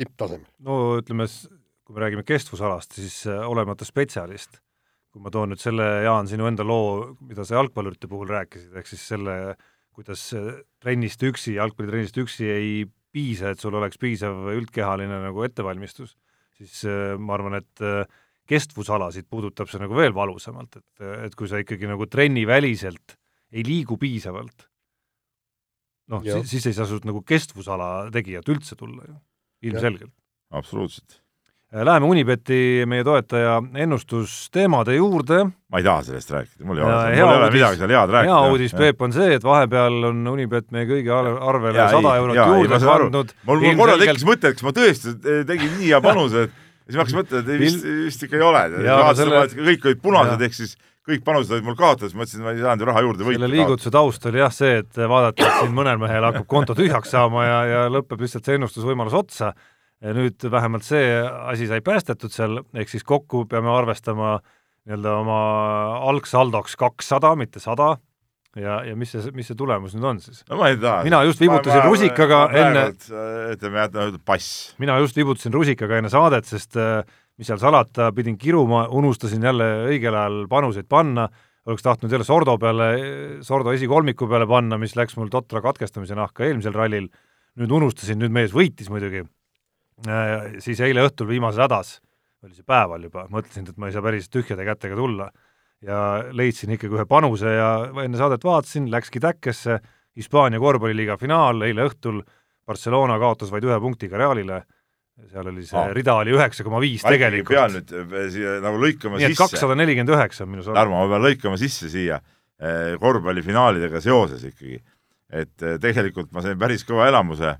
tipptasemel. no ütleme, kui me räägime kestvusalast, siis äh, olemata spetsialist, kui ma toon nüüd selle, Jaan, sinu enda loo, mida sa jalgpallurite puhul rääkisid, ehk siis selle, kuidas äh, trennist üksi, jalgpallitrennist üksi ei piisa, et sul oleks piisav üldkehaline nagu ettevalmistus, siis äh, ma arvan, et kestvusalasid puudutab see nagu veel valusamalt, et, et kui sa ikkagi nagu trenniväliselt ei liigu piisavalt, noh, siis, siis ei saa sult nagu kestvusala tegijat üldse tulla ju, ilmselgelt. absoluutselt. Läheme Unibeti, meie toetaja, ennustusteemade juurde. ma ei taha sellest rääkida, mul ei Ja ole, mul ei ole midagi seal head rääkida. hea uudis, Peep, on see, et vahepeal on Unibet meie kõigi ar- arvele sada eurot juurde pandud. mul, mul korra tekkis mõte, et kas ma tõesti tegin nii hea panuse, et siis ma hakkasin mõtlema, et ei, vist, vist ikka ei ole. kõik olid punased, ehk siis kõik panused olid mul kaotatud, siis mõtlesin, et ma ei saanud ju raha juurde võita. selle liigutuse taust oli jah see, et vaadata, et siin mõnel mehel hakkab konto tühjaks saama ja, ja lõpeb lihtsalt see ennustusvõimalus otsa. ja nüüd vähemalt see asi sai päästetud seal, ehk siis kokku peame arvestama nii-öelda oma algsaldoks kakssada, mitte sada. ja, ja mis see, mis see tulemus nüüd on siis? no ma ei taha. mina just vibutasin ma, rusikaga ma, ma enne. ütleme, jätame pass. mina just vibutasin rusikaga enne saadet, sest äh, mis seal salata, pidin kiruma, unustasin jälle õigel ajal panuseid panna, oleks tahtnud jälle Sordo peale, Sordo esikolmiku peale panna, mis läks mul totra katkestamise nahka eelmisel rallil, nüüd unustasin, nüüd mees võitis muidugi, siis eile õhtul viimases hädas, oli see päeval juba, mõtlesin, et ma ei saa päris tühjade kätega tulla. Ja leidsin ikkagi ühe panuse ja enne saadet vaatasin, läkski täkkesse, Hispaania korvpalliliiga finaal eile õhtul, Barcelona kaotas vaid ühe punktiga Realile seal oli see ah. rida oli üheksa koma viis tegelikult. pean nüüd eh, siia nagu lõikama nii sisse. kakssada nelikümmend üheksa on minu sõnum. Tarmo, ma pean lõikama sisse siia eh, korvpallifinaalidega seoses ikkagi. et eh, tegelikult ma sain päris kõva elamuse,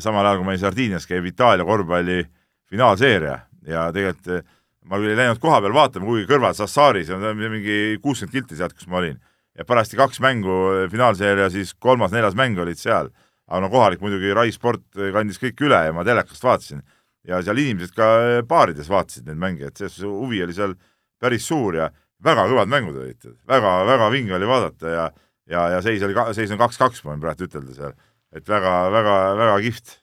samal ajal kui ma olin Sardiinias, käib Itaalia korvpalli finaalseeria ja tegelikult ma küll ei läinud koha peal vaatama, kuigi kõrval Sassaris on mingi kuuskümmend kilti sealt, kus ma olin. ja pärast kaks mängu finaalseeria, siis kolmas-neljas mäng olid seal aga no kohalik muidugi Rai sport kandis kõik üle ja ma telekast vaatasin. ja seal inimesed ka baarides vaatasid neid mänge, et selles suhtes huvi oli seal päris suur ja väga kõvad mängud olid väga,, väga-väga vinge oli vaadata ja ja, ja seis oli, seis on kaks-kaks, ma võin praegu ütelda seal. et väga-väga-väga kihvt,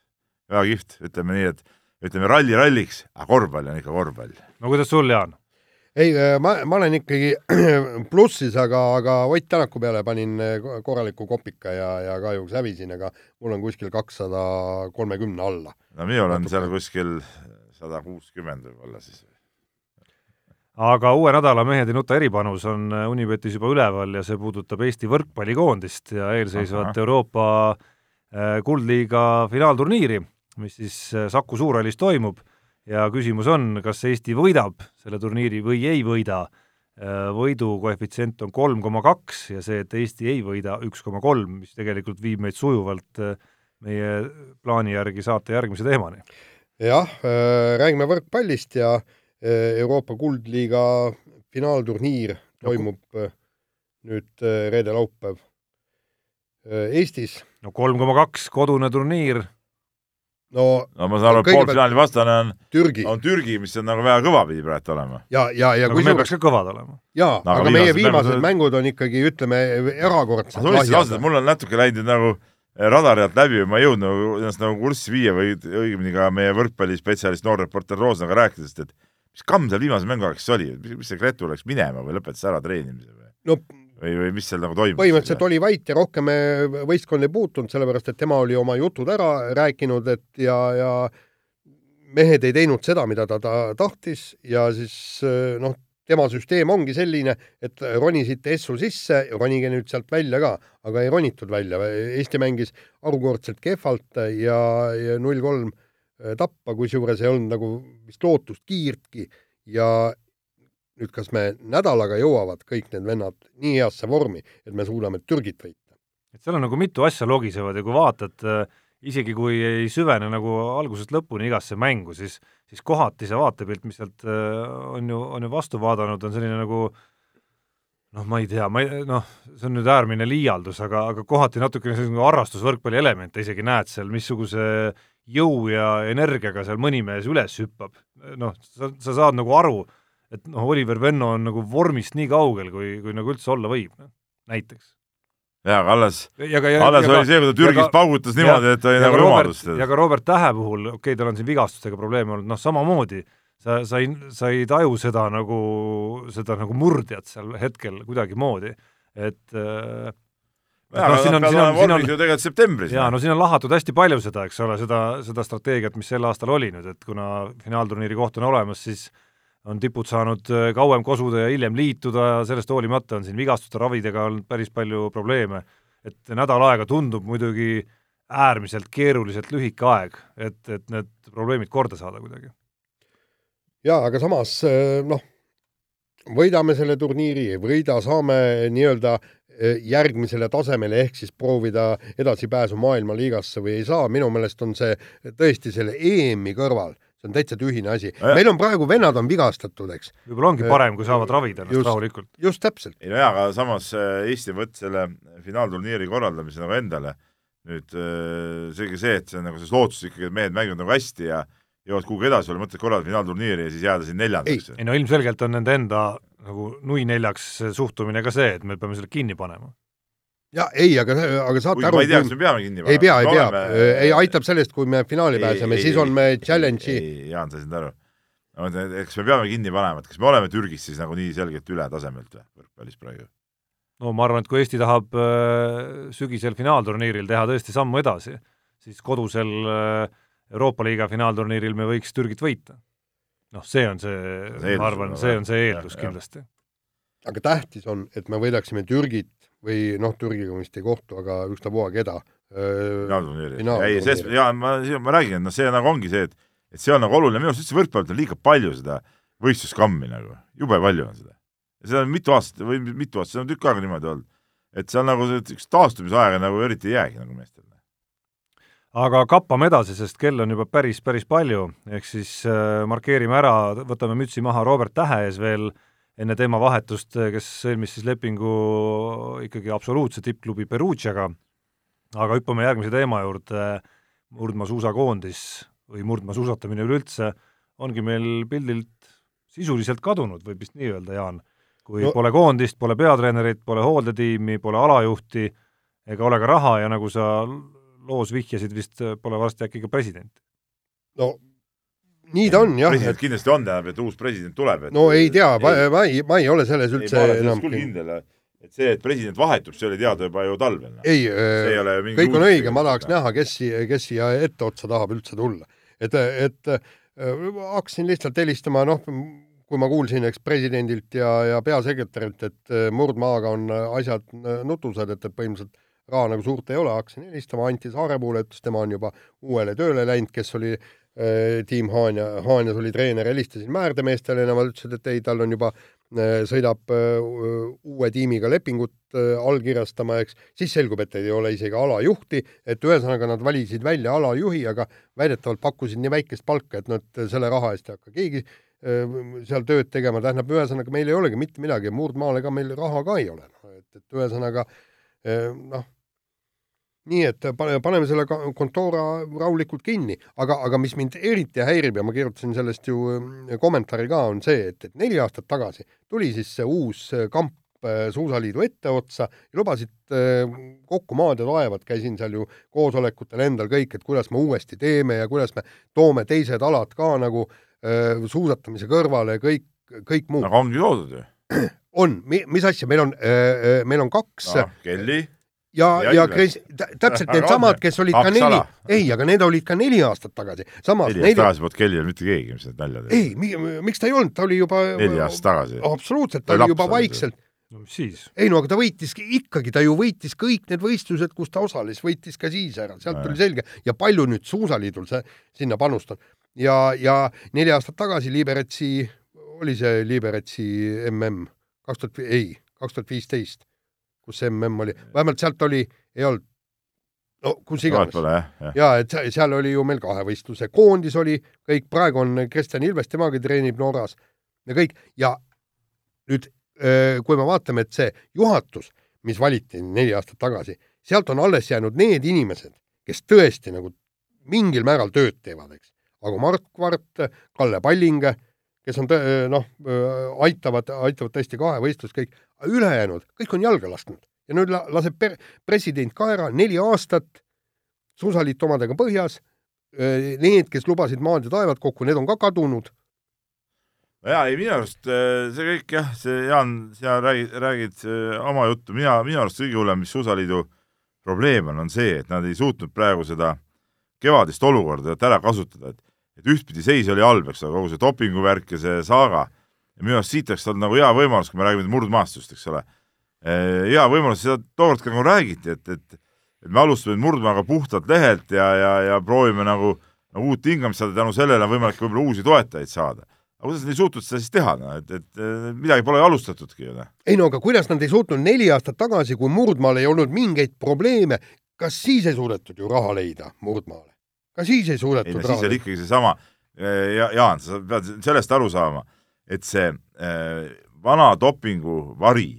väga kihvt, ütleme nii, et ütleme ralli ralliks, aga korvpall on ikka korvpall. no kuidas sul, Jaan? Ei, äh, ma, ma olen ikkagi *clears throat* plussis, aga, aga Ott Tänaku peale panin äh, korraliku kopika ja, ja kahjuks hävisin, aga mul on kuskil kakssada kolmekümne alla. no minul on seal kuskil sada kuuskümmend võib-olla siis. aga uue nädala Mehed ei nuta eripanus on äh, Unibetis juba üleval ja see puudutab Eesti võrkpallikoondist ja eelseisvat Aha. Euroopa kuldliiga finaalturniiri, mis siis Saku Suurhallis toimub ja küsimus on, kas Eesti võidab selle turniiri või ei võida. Äh, võidu koefitsient on kolm koma kaks ja see, et Eesti ei võida, üks koma kolm, mis tegelikult viib meid sujuvalt äh, meie plaani järgi saate järgmise teemani. jah, äh, räägime võrkpallist ja Euroopa Kuldliiga finaalturniir toimub no, nüüd reede-laupäev Eestis. no kolm koma kaks, kodune turniir no, no ma saan aru, et poolfinaali vastane on Türgi, on Türgi, mis on nagu väga kõva pidi praegu olema. ja, ja, ja kui me peaks ka kõvad olema. jaa, aga, aga meie viimased mängud, mängud on ikkagi, ütleme, erakordselt lahjad. mul on natuke läinud nagu radari alt läbi või ma ei jõudnud nagu ennast nagu kurssi viia või õigemini ka meie võrkpallispetsialist, noor reporter Roosnaga rääkides, et mis kamm seal viimase mängu ajal siis oli, mis see Gretu läks minema või lõpetas ära treenimise või? no või, või mis seal nagu toimus? põhimõtteliselt oli vait ja rohkem võistkond ei puutunud, sellepärast et tema oli oma jutud ära rääkinud, et ja, ja mehed ei teinud seda, mida ta, ta tahtis ja siis noh, tema süsteem ongi selline, et ronisite Essu sisse, ronige nüüd sealt välja ka, aga ei ronitud välja. Eesti mängis harukordselt kehvalt ja, ja null kolm tappa, kusjuures ei olnud nagu vist lootust kiirtki ja nüüd kas me nädalaga jõuavad kõik need vennad nii heasse vormi, et me suudame Türgit võita? et seal on nagu mitu asja logisevad ja kui vaatad äh, isegi kui ei süvene nagu algusest lõpuni igasse mängu, siis, siis kohati see vaatepilt, mis sealt äh, on ju, on ju vastu vaadanud, on selline nagu noh, ma ei tea, ma ei, noh, see on nüüd äärmine liialdus, aga, aga kohati natukene selline harrastusvõrkpalli elemente isegi näed seal, missuguse jõu ja energiaga seal mõni mees üles hüppab. noh, sa, sa saad nagu aru, et noh, Oliver Venno on nagu vormist nii kaugel, kui, kui nagu üldse olla võib, noh, näiteks. jaa, aga alles, alles oli see, kui ta Türgis paugutas niimoodi, et oli nagu rumalust. ja ka Robert Tähe puhul, okei okay,, tal on siin vigastustega probleeme olnud, noh samamoodi, sa, sa ei, sa ei taju seda nagu, seda nagu murdjat seal hetkel kuidagimoodi, et äh, jaa, no, siin on, siin on, siin on ju tegelikult septembris. jaa, no siin on lahatud hästi palju seda, eks ole, seda, seda strateegiat, mis sel aastal oli nüüd, et kuna finaalturniiri koht on olemas, siis on tipud saanud äh, kauem kosuda ja hiljem liituda ja sellest hoolimata on siin vigastuste ravidega olnud päris palju probleeme. et nädal aega tundub muidugi äärmiselt keeruliselt lühike aeg, et, et need probleemid korda saada kuidagi. jaa, aga samas äh, noh, võidame selle turniiri, ei võida, saame nii-öelda äh, järgmisele tasemele ehk siis proovida edasipääsu maailmaliigasse või ei saa, minu meelest on see tõesti selle EM-i kõrval see on täitsa tühine asi. meil on praegu, vennad on vigastatud, eks. võib-olla ongi parem, kui saavad ravida ennast rahulikult. just täpselt. ei no jaa, aga samas Eesti võttis selle finaalturniiri korraldamise nagu endale nüüd selge see, et see on nagu selles lootuses ikkagi, et mehed mängivad nagu hästi ja jõuavad kuhugi edasi, oli mõtet korraldada finaalturniiri ja siis jääda siin neljandaks. ei no ilmselgelt on nende enda nagu nui neljaks suhtumine ka see, et me peame selle kinni panema. Ja ei, aga, aga saate Kuigi aru. ma ei tea, kas me peame kinni panema. ei pea, ei pea oleme..., ei aitab sellest, kui me finaali pääseme, siis on me challenge'i. ei, Jaan, sa ei saanud aru. eks me peame kinni panema, et kas me oleme Türgis siis nagu nii selgelt üle tasemelt või võrkpallis praegu? no ma arvan, et kui Eesti tahab äh, sügisel finaalturniiril teha tõesti sammu edasi, siis kodusel äh, Euroopa liiga finaalturniiril me võiks Türgit võita. noh, see on see, see, ma arvan, see on see eeldus ja, kindlasti. aga tähtis on, et me võidaksime Türgit või noh, Türgiga vist ei kohtu, aga ükstapuha keda. finaalturniiri. ei, selles, jaa, ma, ma räägin, et noh, see nagu ongi see, et et see on nagu oluline, minu arust üldse võrkpallis on liiga palju seda võistluskammi nagu, jube palju on seda. ja seda on mitu aastat või mitu aastat, see on tükk aega niimoodi olnud. et seal nagu üks taastumisaega nagu eriti ei jäägi nagu meestel aga kappame edasi, sest kell on juba päris, päris palju, ehk siis äh, markeerime ära, võtame mütsi maha Robert Tähe ees veel enne tema vahetust, kes sõlmis siis lepingu ikkagi absoluutse tippklubi Perugiaga, aga hüppame järgmise teema juurde, murdmaasuusakoondis või murdmaasuusatamine üleüldse ongi meil pildilt sisuliselt kadunud, võib vist nii öelda, Jaan. kui no. pole koondist, pole peatreenerit, pole hooldetiimi, pole alajuhti ega ole ka raha ja nagu sa loos vihjasid, vist pole varsti äkki ka president. no nii ta on jah. president et... kindlasti on, tähendab, et uus president tuleb. no ei tea, ma, ma ei, ma ei ole selles üldse ei, enam küll kindel, et see, et president vahetub, see oli teada juba ju talvel. Noh. ei, äh, kõik on õige, ma tahaks näha, kes kes siia etteotsa tahab üldse tulla. et, et äh, hakkasin lihtsalt helistama, noh, kui ma kuulsin, eks presidendilt ja, ja peasekretärilt, et äh, murdmaaga on asjad nutused, et, et põhimõtteliselt raha nagu suurt ei ole, hakkasin helistama Anti Saarepuule, ütles tema on juba uuele tööle läinud, kes oli äh, tiim Haanja, Haanjas oli treener, helistasin määrdemeestele, nemad ütlesid, et ei, tal on juba äh,, sõidab äh, uue tiimiga lepingut äh, allkirjastama, eks, siis selgub, et ei ole isegi alajuhti, et ühesõnaga nad valisid välja alajuhi, aga väidetavalt pakkusid nii väikest palka, et nad selle raha eest ei hakka keegi äh, seal tööd tegema, tähendab, ühesõnaga meil ei olegi mitte midagi, Murdmaal ega meil raha ka ei ole, noh, et, et ühesõnaga äh, noh, nii et paneme selle kontoora rahulikult kinni, aga, aga mis mind eriti häirib ja ma kirjutasin sellest ju mm, kommentaari ka, on see, et, et neli aastat tagasi tuli siis see uus äh, kamp äh, Suusaliidu etteotsa ja lubasid äh, kokku maad ja taevad, käisin seal ju koosolekutel endal kõik, et kuidas me uuesti teeme ja kuidas me toome teised alad ka nagu suusatamise kõrvale ja kõik, kõik muud. aga ongi toodud ju. on, mis asja, meil on, meil on kaks no, Kelly ja, ja, ja Kres, täpselt needsamad, *laughs* kes olid ka neli, ei, aga need olid ka neli aastat tagasi. samas neli aastat tagasi polnud Kelly mitte keegi, mis need nalja teeb. ei, miks ta ei olnud, ta oli juba neli aastat tagasi. absoluutselt, ta oli juba vaikselt. no mis siis? ei no aga ta võitiski, ikkagi ta ju võitis kõik need võistlused, kus ta osales, võitis ka siis ära, sealt tuli selge ja palju nüüd Suusaliidul see sinna panustab. ja, ja neli aastat tagasi Liberetsi, oli see Liberetsi mm kaks tuhat, ei, kaks tuhat viisteist kus mm oli, vähemalt sealt oli, ei olnud, no kus iganes. ja et seal oli ju meil kahevõistluse koondis oli, kõik, praegu on Kristjan Ilves, temagi treenib Norras ja kõik. Ja nüüd kui me vaatame, et see juhatus, mis valiti neli aastat tagasi, sealt on alles jäänud need inimesed, kes tõesti nagu mingil määral tööd teevad, eks. aga Mart Kvart, Kalle Palling, kes on noh, aitavad, aitavad tõesti kahevõistlust kõik, ülejäänud, kõik on jalga lasknud. Ja nüüd laseb per-, president ka ära neli aastat, suusaliit omadega põhjas, need, kes lubasid maad ja taevad kokku, need on ka kadunud. no jaa, ei minu arust see kõik jah, see Jaan, sina räägid, räägid oma juttu, mina, minu arust kõige hullem, mis Suusaliidu probleem on, on see, et nad ei suutnud praegu seda kevadist olukorda ära kasutada, et et ühtpidi seis oli halb, eks ole, kogu see dopinguvärk ja see saaga, ja minu arust siit oleks olnud nagu hea võimalus, kui me räägime murdmaastust, eks ole. Eh, hea võimalus, seda tookord ka nagu räägiti, et, et et me alustame murdmaaga puhtalt lehelt ja, ja, ja proovime nagu, nagu uut hingamist saada, tänu sellele on võimalik võib-olla uusi toetajaid saada. aga kuidas nad ei suutnud seda siis teha, noh, et, et midagi pole alustatudki ju, noh. ei no aga kuidas nad ei suutnud neli aastat tagasi, kui Murdmaal ei olnud mingeid probleeme, kas siis ei suudetud ju raha leida Murdmaale? Ka siis ei suudetud ei no raha siis oli ikkagi seesama ja,, Jaan, sa pead sellest aru saama, et see äh, vana dopingu vari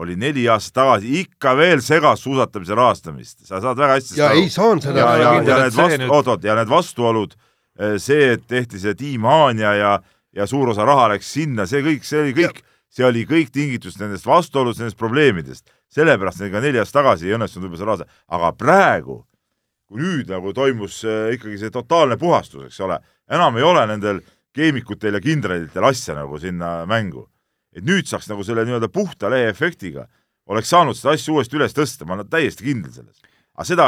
oli neli aastat tagasi ikka veel segas suusatamise rahastamist, sa saad väga hästi ja aru. ei saanud seda ja, ja, ja need vastu, oot-oot, ja need vastuolud, see, et tehti see Team Haanja ja, ja suur osa raha läks sinna, see kõik, see oli kõik, see oli kõik tingitus nendest vastuoludest, nendest probleemidest. sellepärast neil ka neli aastat tagasi ei õnnestunud võib-olla seda rahastada, aga praegu, kui nüüd nagu toimus äh, ikkagi see totaalne puhastus, eks ole, enam ei ole nendel keemikutel ja kindralitel asja nagu sinna mängu et nüüd saaks nagu selle nii-öelda puhta lehe efektiga, oleks saanud seda asja uuesti üles tõsta, ma olen täiesti kindel selles. aga seda,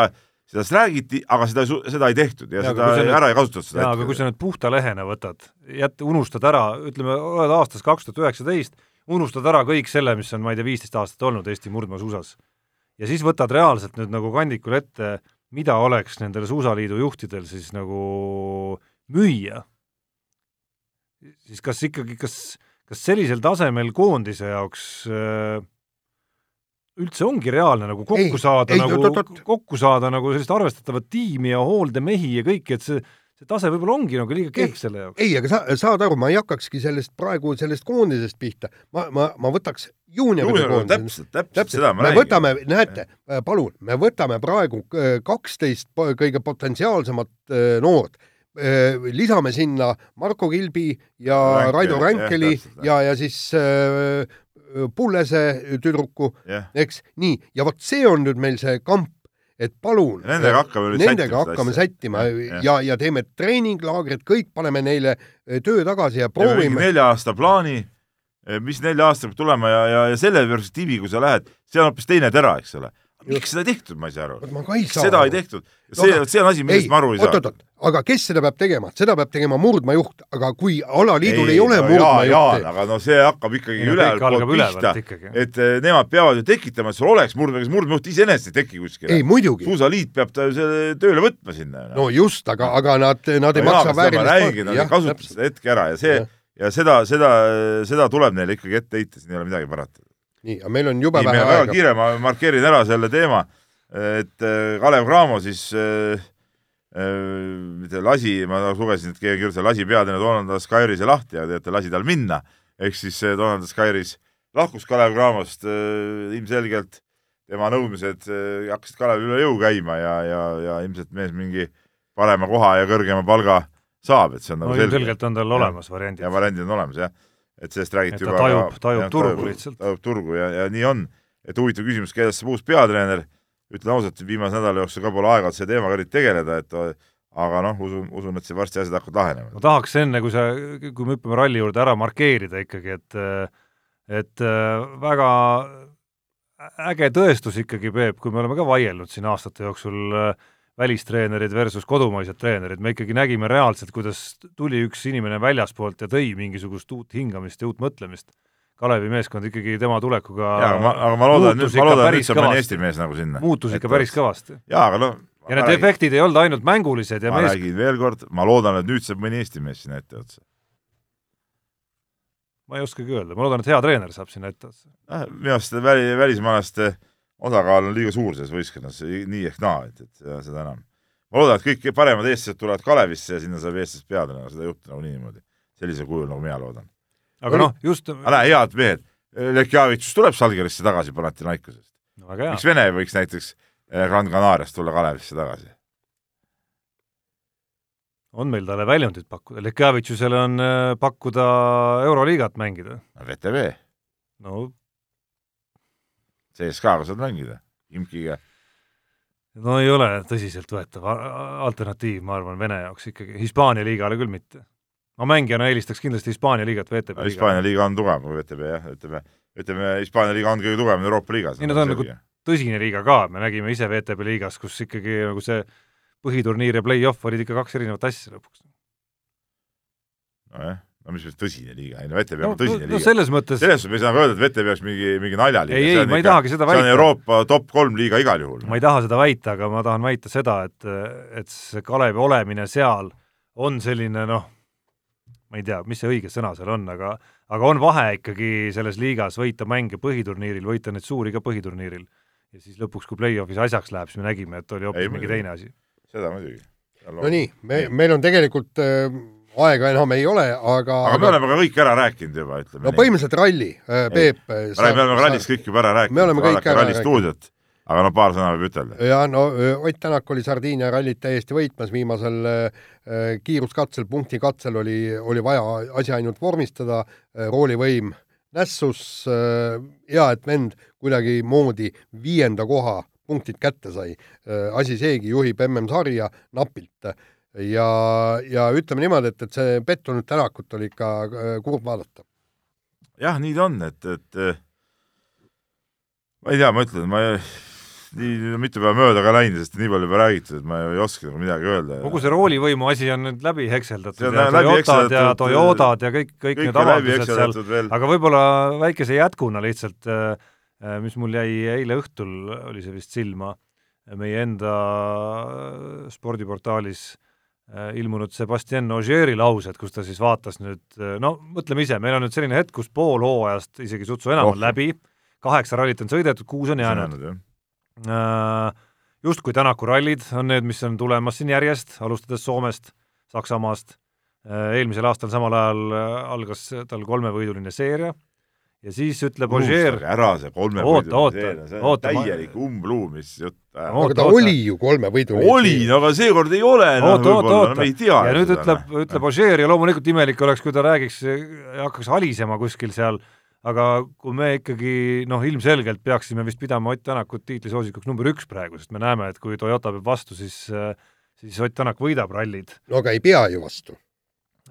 sellest räägiti, aga seda, seda ei tehtud ja, ja seda nüüd, ära ei kasutatud seda jaa, aga kui sa nüüd puhta lehena võtad, jät-, unustad ära, ütleme, oled aastas kaks tuhat üheksateist, unustad ära kõik selle, mis on, ma ei tea, viisteist aastat olnud Eesti murdmaasuusas. ja siis võtad reaalselt nüüd nagu kandikul ette, mida oleks nendel suusaliidu juhtidel siis nagu müüa, siis kas ikkagi, kas kas sellisel tasemel koondise jaoks äh, üldse ongi reaalne nagu kokku ei, saada ei, nagu, kokku saada nagu sellist arvestatavat tiimi ja hooldemehi ja kõiki, et see, see tase võib-olla ongi nagu liiga kehv selle jaoks. ei, aga sa, saad aru, ma ei hakkakski sellest praegu, sellest koondisest pihta. ma, ma, ma võtaks juunioride koondise. täpselt, täpselt, täpselt, seda ma me räägin. võtame, näete, palun, me võtame praegu äh, kaksteist kõige potentsiaalsemat äh, noort Äh, lisame sinna Marko Kilbi ja Ränke, Raido Ränkeli ja, ja, ja siis äh, Pullese tüdruku yeah., eks, nii, ja vot see on nüüd meil see kamp, et palun, nendega hakkame, nendega hakkame sättima ja, ja, ja, ja teeme treeninglaagrid, kõik paneme neile äh, töö tagasi ja proovime. nelja aasta plaani, mis nelja aasta peab tulema ja, ja, ja selle perspektiivi, kui sa lähed, see on hoopis teine tera, eks ole miks seda ei tehtud, ma ei saa aru. seda aru. ei tehtud. see no,, see on asi, millest ma aru ei saa. oot-oot-oot, aga kes seda peab tegema, seda peab tegema murdmajuht, aga kui alaliidul ei, ei ole no, murdmajuhti. aga no see hakkab ikkagi ülevalt poolt pihta, et eh, nemad peavad ju tekitama, et sul oleks murdmajuht, murdmajuht iseenesest ei teki kuskile. ei, muidugi. suusaliit peab ta selle tööle võtma sinna. no just, aga, aga nad, nad ei no, maksa väärilist nad ei kasuta seda hetke ära ja see ja, ja seda, seda, seda tuleb neile ikkagi ette heita, siin ei ole midagi parata nii, aga meil on jube nii, vähe aega. väga kiire, ma markeerin ära selle teema, et äh, Kalev Cramo siis äh, äh, lasi, ma lugesin, et keegi kirjutas, lasi peatreener Donald Skairise lahti ja teate, lasi tal minna, ehk siis äh, Donald Skairis lahkus Kalev Cramost äh, ilmselgelt tema nõudmised äh, hakkasid Kalevile üle jõu käima ja, ja, ja ilmselt mees mingi parema koha ja kõrgema palga saab, et see on nagu no, selge. ilmselgelt on tal olemas variandid. ja variandid on olemas, jah et sellest räägiti juba tajub, tajub jah, turgu lihtsalt. tajub turgu ja, ja nii on. et huvitav küsimus, kellest saab uus peatreener, ütlen ausalt, viimase nädala jooksul ka pole aega selle teemaga eriti tegeleda, et aga noh, usun, usun, et see varsti asjad hakkavad lahenema. ma tahaks enne, kui sa, kui me hüppame ralli juurde, ära markeerida ikkagi, et et väga äge tõestus ikkagi, Peep, kui me oleme ka vaielnud siin aastate jooksul äh, välistreenerid versus kodumaised treenerid, me ikkagi nägime reaalselt, kuidas tuli üks inimene väljaspoolt ja tõi mingisugust uut hingamist ja uut mõtlemist. Kalevi meeskond ikkagi tema tulekuga jaa, aga ma, aga ma loodan, ma loodan, et nüüd mõni Eesti mees nagu sinna. muutus ikka et päris kõvasti. jaa, aga noh ja need räägin, efektid ei olnud ainult mängulised ja ma mees... räägin veel kord, ma loodan, et nüüd saab mõni Eesti mees sinna etteotsa. ma ei oskagi öelda, ma loodan, et hea treener saab sinna etteotsa äh,. minu arust väli, välismaalaste äh, osakaal on liiga suur selles võistkonnas, nii ehk naa, et, et seda enam. ma loodan, et kõik paremad eestlased tulevad Kalevisse ja sinna saab eestlast peatreener, seda ei juhtu nagunii niimoodi. sellisel kujul, nagu mina loodan. aga noh, just näe, head mehed, Lekjavitš tuleb Salgerisse tagasi Panathinaikosest no,. miks Vene ei võiks näiteks eh, Gran Canariast tulla Kalevisse tagasi? on meil talle väljundit pakkuda, Lekjavitšusele on eh, pakkuda Euroliigat mängida. VTV. no CSKA-ga saad mängida, Imkiga. no ei ole tõsiseltvõetav alternatiiv, ma arvan, Vene jaoks ikkagi, Hispaania liigale küll mitte. ma mängijana eelistaks kindlasti Hispaania liigat VTB liiga. Hispaania liiga on tugevam kui VTB jah, ütleme, ütleme Hispaania liiga on kõige tugevam Euroopa liigas. ei no ta on nagu tõsine liiga ka, me nägime ise VTB liigas, kus ikkagi nagu see põhiturniir ja play-off olid ikka kaks erinevat asja lõpuks. nojah no mis tõsine liiga, ei no VTB on no, tõsine no, liiga. selles mõttes selles mõttes me ei saa öelda, et VTB oleks mingi, mingi naljaliiga. ei, ei, ma ei tahagi seda väita. see on Euroopa top kolm liiga igal juhul. ma ei taha seda väita, aga ma tahan väita seda, et, et see Kalevi olemine seal on selline noh, ma ei tea, mis see õige sõna seal on, aga aga on vahe ikkagi selles liigas võita mänge põhiturniiril, võita neid suuri ka põhiturniiril. ja siis lõpuks, kui play-off'is asjaks läheb, siis me nägime, et oli hoopis mingi teine asi. seda muidugi. no nii, me, meil on tegelikult äh, aega enam ei ole, aga aga me oleme ka kõik ära rääkinud juba, ütleme no põhimõtteliselt ralli äh,, Peep. me oleme rallist kõik juba ära rääkinud. me oleme kõik ära rääkinud aga no paar sõna võib ütelda. ja no Ott Tänak oli Sardiinia rallit täiesti võitmas, viimasel äh, kiiruskatsel, punktikatsel oli, oli vaja asi ainult vormistada, roolivõim nässus äh,, hea, et vend kuidagimoodi viienda koha punktid kätte sai äh,. asi seegi, juhib MM-sarja napilt ja, ja ütleme niimoodi, et, et see pettunud Tänakut oli ikka kurb vaadata. jah, nii ta on, et, et ma ei tea, ma ütlen, ma ei nii mitu päeva mööda ka läinud, sest nii palju juba räägitud, et ma ei oska nagu midagi öelda. kogu see roolivõimu asi on nüüd läbi hekseldatud ja Toyotad ja Toyotad ja kõik, kõik, need avaldused seal, aga võib-olla väikese jätkuna lihtsalt, äh, äh, mis mul jäi eile õhtul, oli see vist silma, meie enda spordiportaalis ilmunud Sebastian Ogieri laused, kus ta siis vaatas nüüd, no mõtleme ise, meil on nüüd selline hetk, kus pool hooajast, isegi sutsu enam oh. on läbi, kaheksa rallit on sõidetud, kuus on jäänud, Äh, justkui Tänaku rallid on need, mis on tulemas siin järjest, alustades Soomest, Saksamaast, äh, eelmisel aastal samal ajal äh, algas tal kolmevõiduline seeria ja siis ütleb Ogier ära see kolmevõiduline seeria, see on täielik ma... umbluu, mis jutt ajab. aga ta oota. oli ju kolmevõiduline oli, no aga seekord ei ole enam võib-olla, me ei tea. ja nüüd ütleb, ütleb Ogier ja loomulikult imelik oleks, kui ta räägiks ja hakkaks alisema kuskil seal äh, aga kui me ikkagi noh, ilmselgelt peaksime vist pidama Ott Tänakut tiitlisoosikuks number üks praegu, sest me näeme, et kui Toyota peab vastu, siis, siis Ott Tänak võidab rallid. no aga ei pea ju vastu.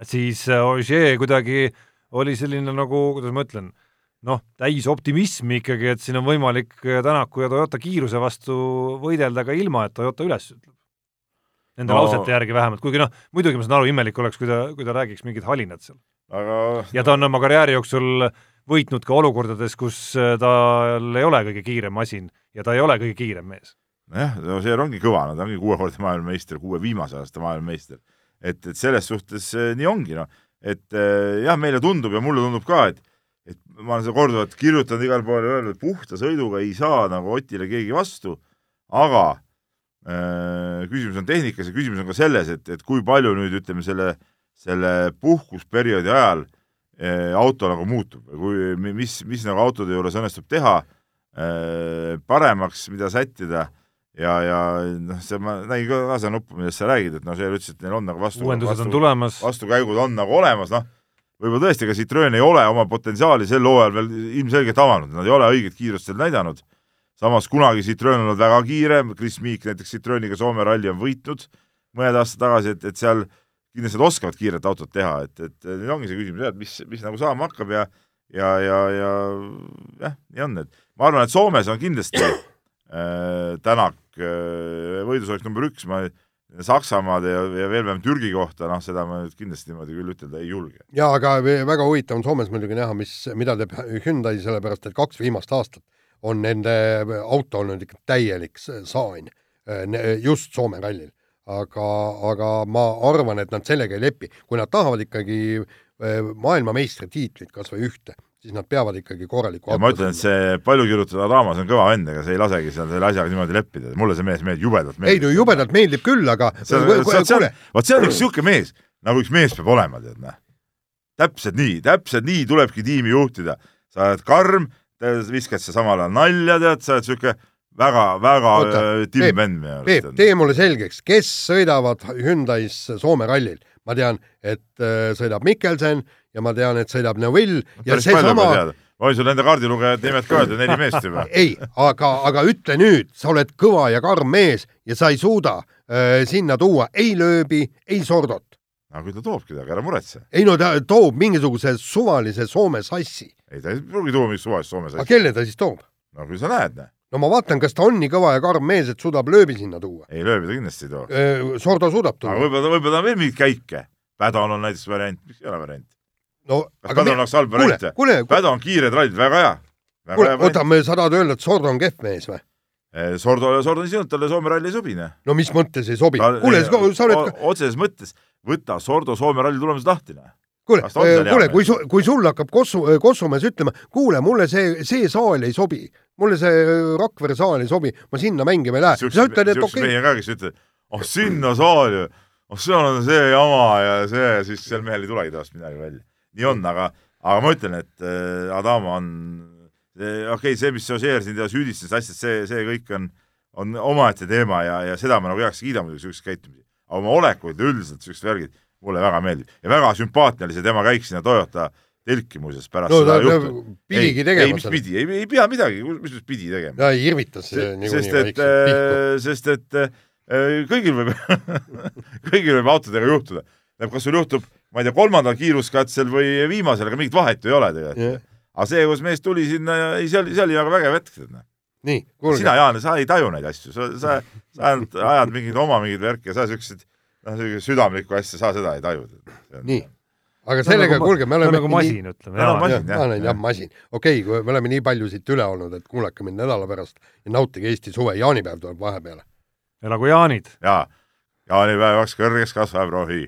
siis äh, Ogier kuidagi oli selline nagu, kuidas ma ütlen, noh, täis optimismi ikkagi, et siin on võimalik Tänaku ja Toyota kiiruse vastu võidelda ka ilma, et Toyota üles ütleb. Nende no. lausete järgi vähemalt, kuigi noh, muidugi ma saan aru, imelik oleks, kui ta, kui ta räägiks mingit halinat seal. aga ja ta on oma karjääri jooksul äh, võitnud ka olukordades, kus äh, tal ei ole kõige kiirem masin ja ta ei ole kõige kiirem mees. nojah, no see ongi kõva, no ta ongi kuuekordne maailmameister, kuue viimase aasta maailmameister. et, et selles suhtes äh, nii ongi, noh. et äh, jah, meile tundub ja mulle tundub ka, et ma olen seda korduvalt kirjutanud igal pool ja öelnud, puhta sõiduga ei saa nagu Otile keegi vastu, aga äh, küsimus on tehnikas ja küsimus on ka selles, et, et kui palju nüüd ütleme selle, selle puhkusperioodi ajal äh, auto nagu muutub, kui, mis, mis nagu autode juures õnnestub teha eh, paremaks, mida sättida ja, ja noh, see ma nägin ka kaasa nuppu, millest sa räägid, et noh, see ütles, et neil on nagu vastu, uuendused on tulemas, vastukäigud on nagu olemas, noh, võib-olla tõesti, ega Citroen ei ole oma potentsiaali sel hooajal veel ilmselgelt avanud, nad ei ole õiget kiirust seal näidanud, samas kunagi Citroen on olnud väga kiire, Chris Meek näiteks Citroeniga Soome ralli on võitnud mõned aastad tagasi, et, et seal kindlasti nad oskavad kiiret autot teha, et, et nüüd ongi see küsimus jah, et mis, mis nagu saama hakkab ja ja, ja, ja jah, nii on, et ma arvan, et Soomes on kindlasti äh, Tänak äh, võidusoorik number üks, ma Saksamaad ja, ja veel vähem Türgi kohta, noh, seda ma nüüd kindlasti niimoodi küll ütelda ei julge. jaa, aga väga huvitav on Soomes muidugi näha, mis, mida teeb Hyundai, sellepärast et kaks viimast aastat on nende auto olnud ikka täielik saan äh, just Soome rallil aga, aga ma arvan, et nad sellega ei lepi, kui nad tahavad ikkagi eh, maailmameistritiitlit, kas või ühte, siis nad peavad ikkagi korraliku ma ütlen, et see palju kirjutada raamas on kõva vend, ega see ei lasegi seal selle asjaga niimoodi leppida, mulle see mees meeldib, jubedalt meeldib. ei no jubedalt meeldib küll, aga see on, vot see on, üks niisugune mees, nagu üks mees peab olema, tead näe. täpselt nii, täpselt nii tulebki tiimi juhtida. sa oled karm, viskad sa samal ajal nalja, tead, sa oled niisugune väga-väga äh, timm vend minu arust. Peep, tee mulle selgeks, kes sõidavad Hyundai's Soome rallil? ma tean, et äh, sõidab Mikkelsen ja ma tean, et sõidab Neville ja seesama ma võin sulle enda kaardilugejad nimed ka öelda, neli meest juba. *laughs* ei, aga, aga ütle nüüd, sa oled kõva ja karm mees ja sa ei suuda äh, sinna tuua ei lööbi, ei sordot. no küll ta toobki temaga, ära muretse. ei no ta toob mingisuguse suvalise Soome sassi. ei, ta ei pruugi tuua mingit suvalist Soome sassi. aga kelle ta siis toob? no küll sa näed, näe no ma vaatan, kas ta on nii kõva ja karm mees, et suudab lööbi sinna tuua. ei, lööbi ta kindlasti ei too. Sordo suudab tuua. aga võib-olla, võib-olla on veel mingeid käike. Pädon on näiteks variant, miks ei ole variant? No kas Pädon oleks halb variant? Pädon kiired rallid, väga hea. kuule, oota, sa tahad öelda, et Sordo on kehv mees või? Sordo, Sordo on isinud, talle Soome ralli ei sobi, noh. no mis mõttes ei sobi? kuule, sa oled otseses mõttes, võta Sordo Soome ralli tulemused lahti, noh kuule, on seal hea kuule, kui su, kui sul hakkab Kossu, Kossumees ütlema, kuule, mulle see, see saal ei sobi, mulle see Rakvere saal ei sobi, ma sinna mängima ei lähe. sa ütled, et okei okay. mehe ka, kes ütleb, oh sinna saali, oh seal on see jama ja see, siis sel mehel ei tulegi temast midagi välja. Nii on, aga, aga ma ütlen, et äh, Adama on, okei okay,, see, mis Ožeer siin süüdistas, asjad, see, see kõik on, on omaette teema ja, ja seda ma nagu heaks kiidan muidugi, niisuguseid käitumisi. aga oma olekuid üldiselt, niisugused värgid, mulle väga meeldib ja väga sümpaatne oli see tema käik sinna Toyota telki muuseas pärast no seda juhtu. pidigi ei, tegema mis pidi, ei, ei pea midagi, mis just pidi tegema. ta irvitas niikuinii sest et, sest et äh, kõigil võib *laughs* kõigil võib autodega juhtuda. tähendab, kas sul juhtub, ma ei tea, kolmandal kiiruskatsel või viimasel, aga mingit vahet ju ei ole tegelikult yeah.. aga see, kus mees tuli sinna ja ei, see oli, see oli väga vägev hetk. nii, kuulge. sina, Jaan, sa ei taju neid asju, sa, sa, sa ainult ajad mingeid oma mingeid värke, sa siukseid, noh, südamlikku asja, sa seda ei taju. nii aga sellega nagu, kuulge, me oleme nagu masin, ütleme. No, masin, jah, jah, jah, masin. okei okay,, me oleme nii palju siit üle olnud, et kuulake mind nädala pärast ja nautige Eesti suve, jaanipäev tuleb vahepeale. elagu jaanid! jaa, jaanipäevaks kõrgeks kasvab rohi.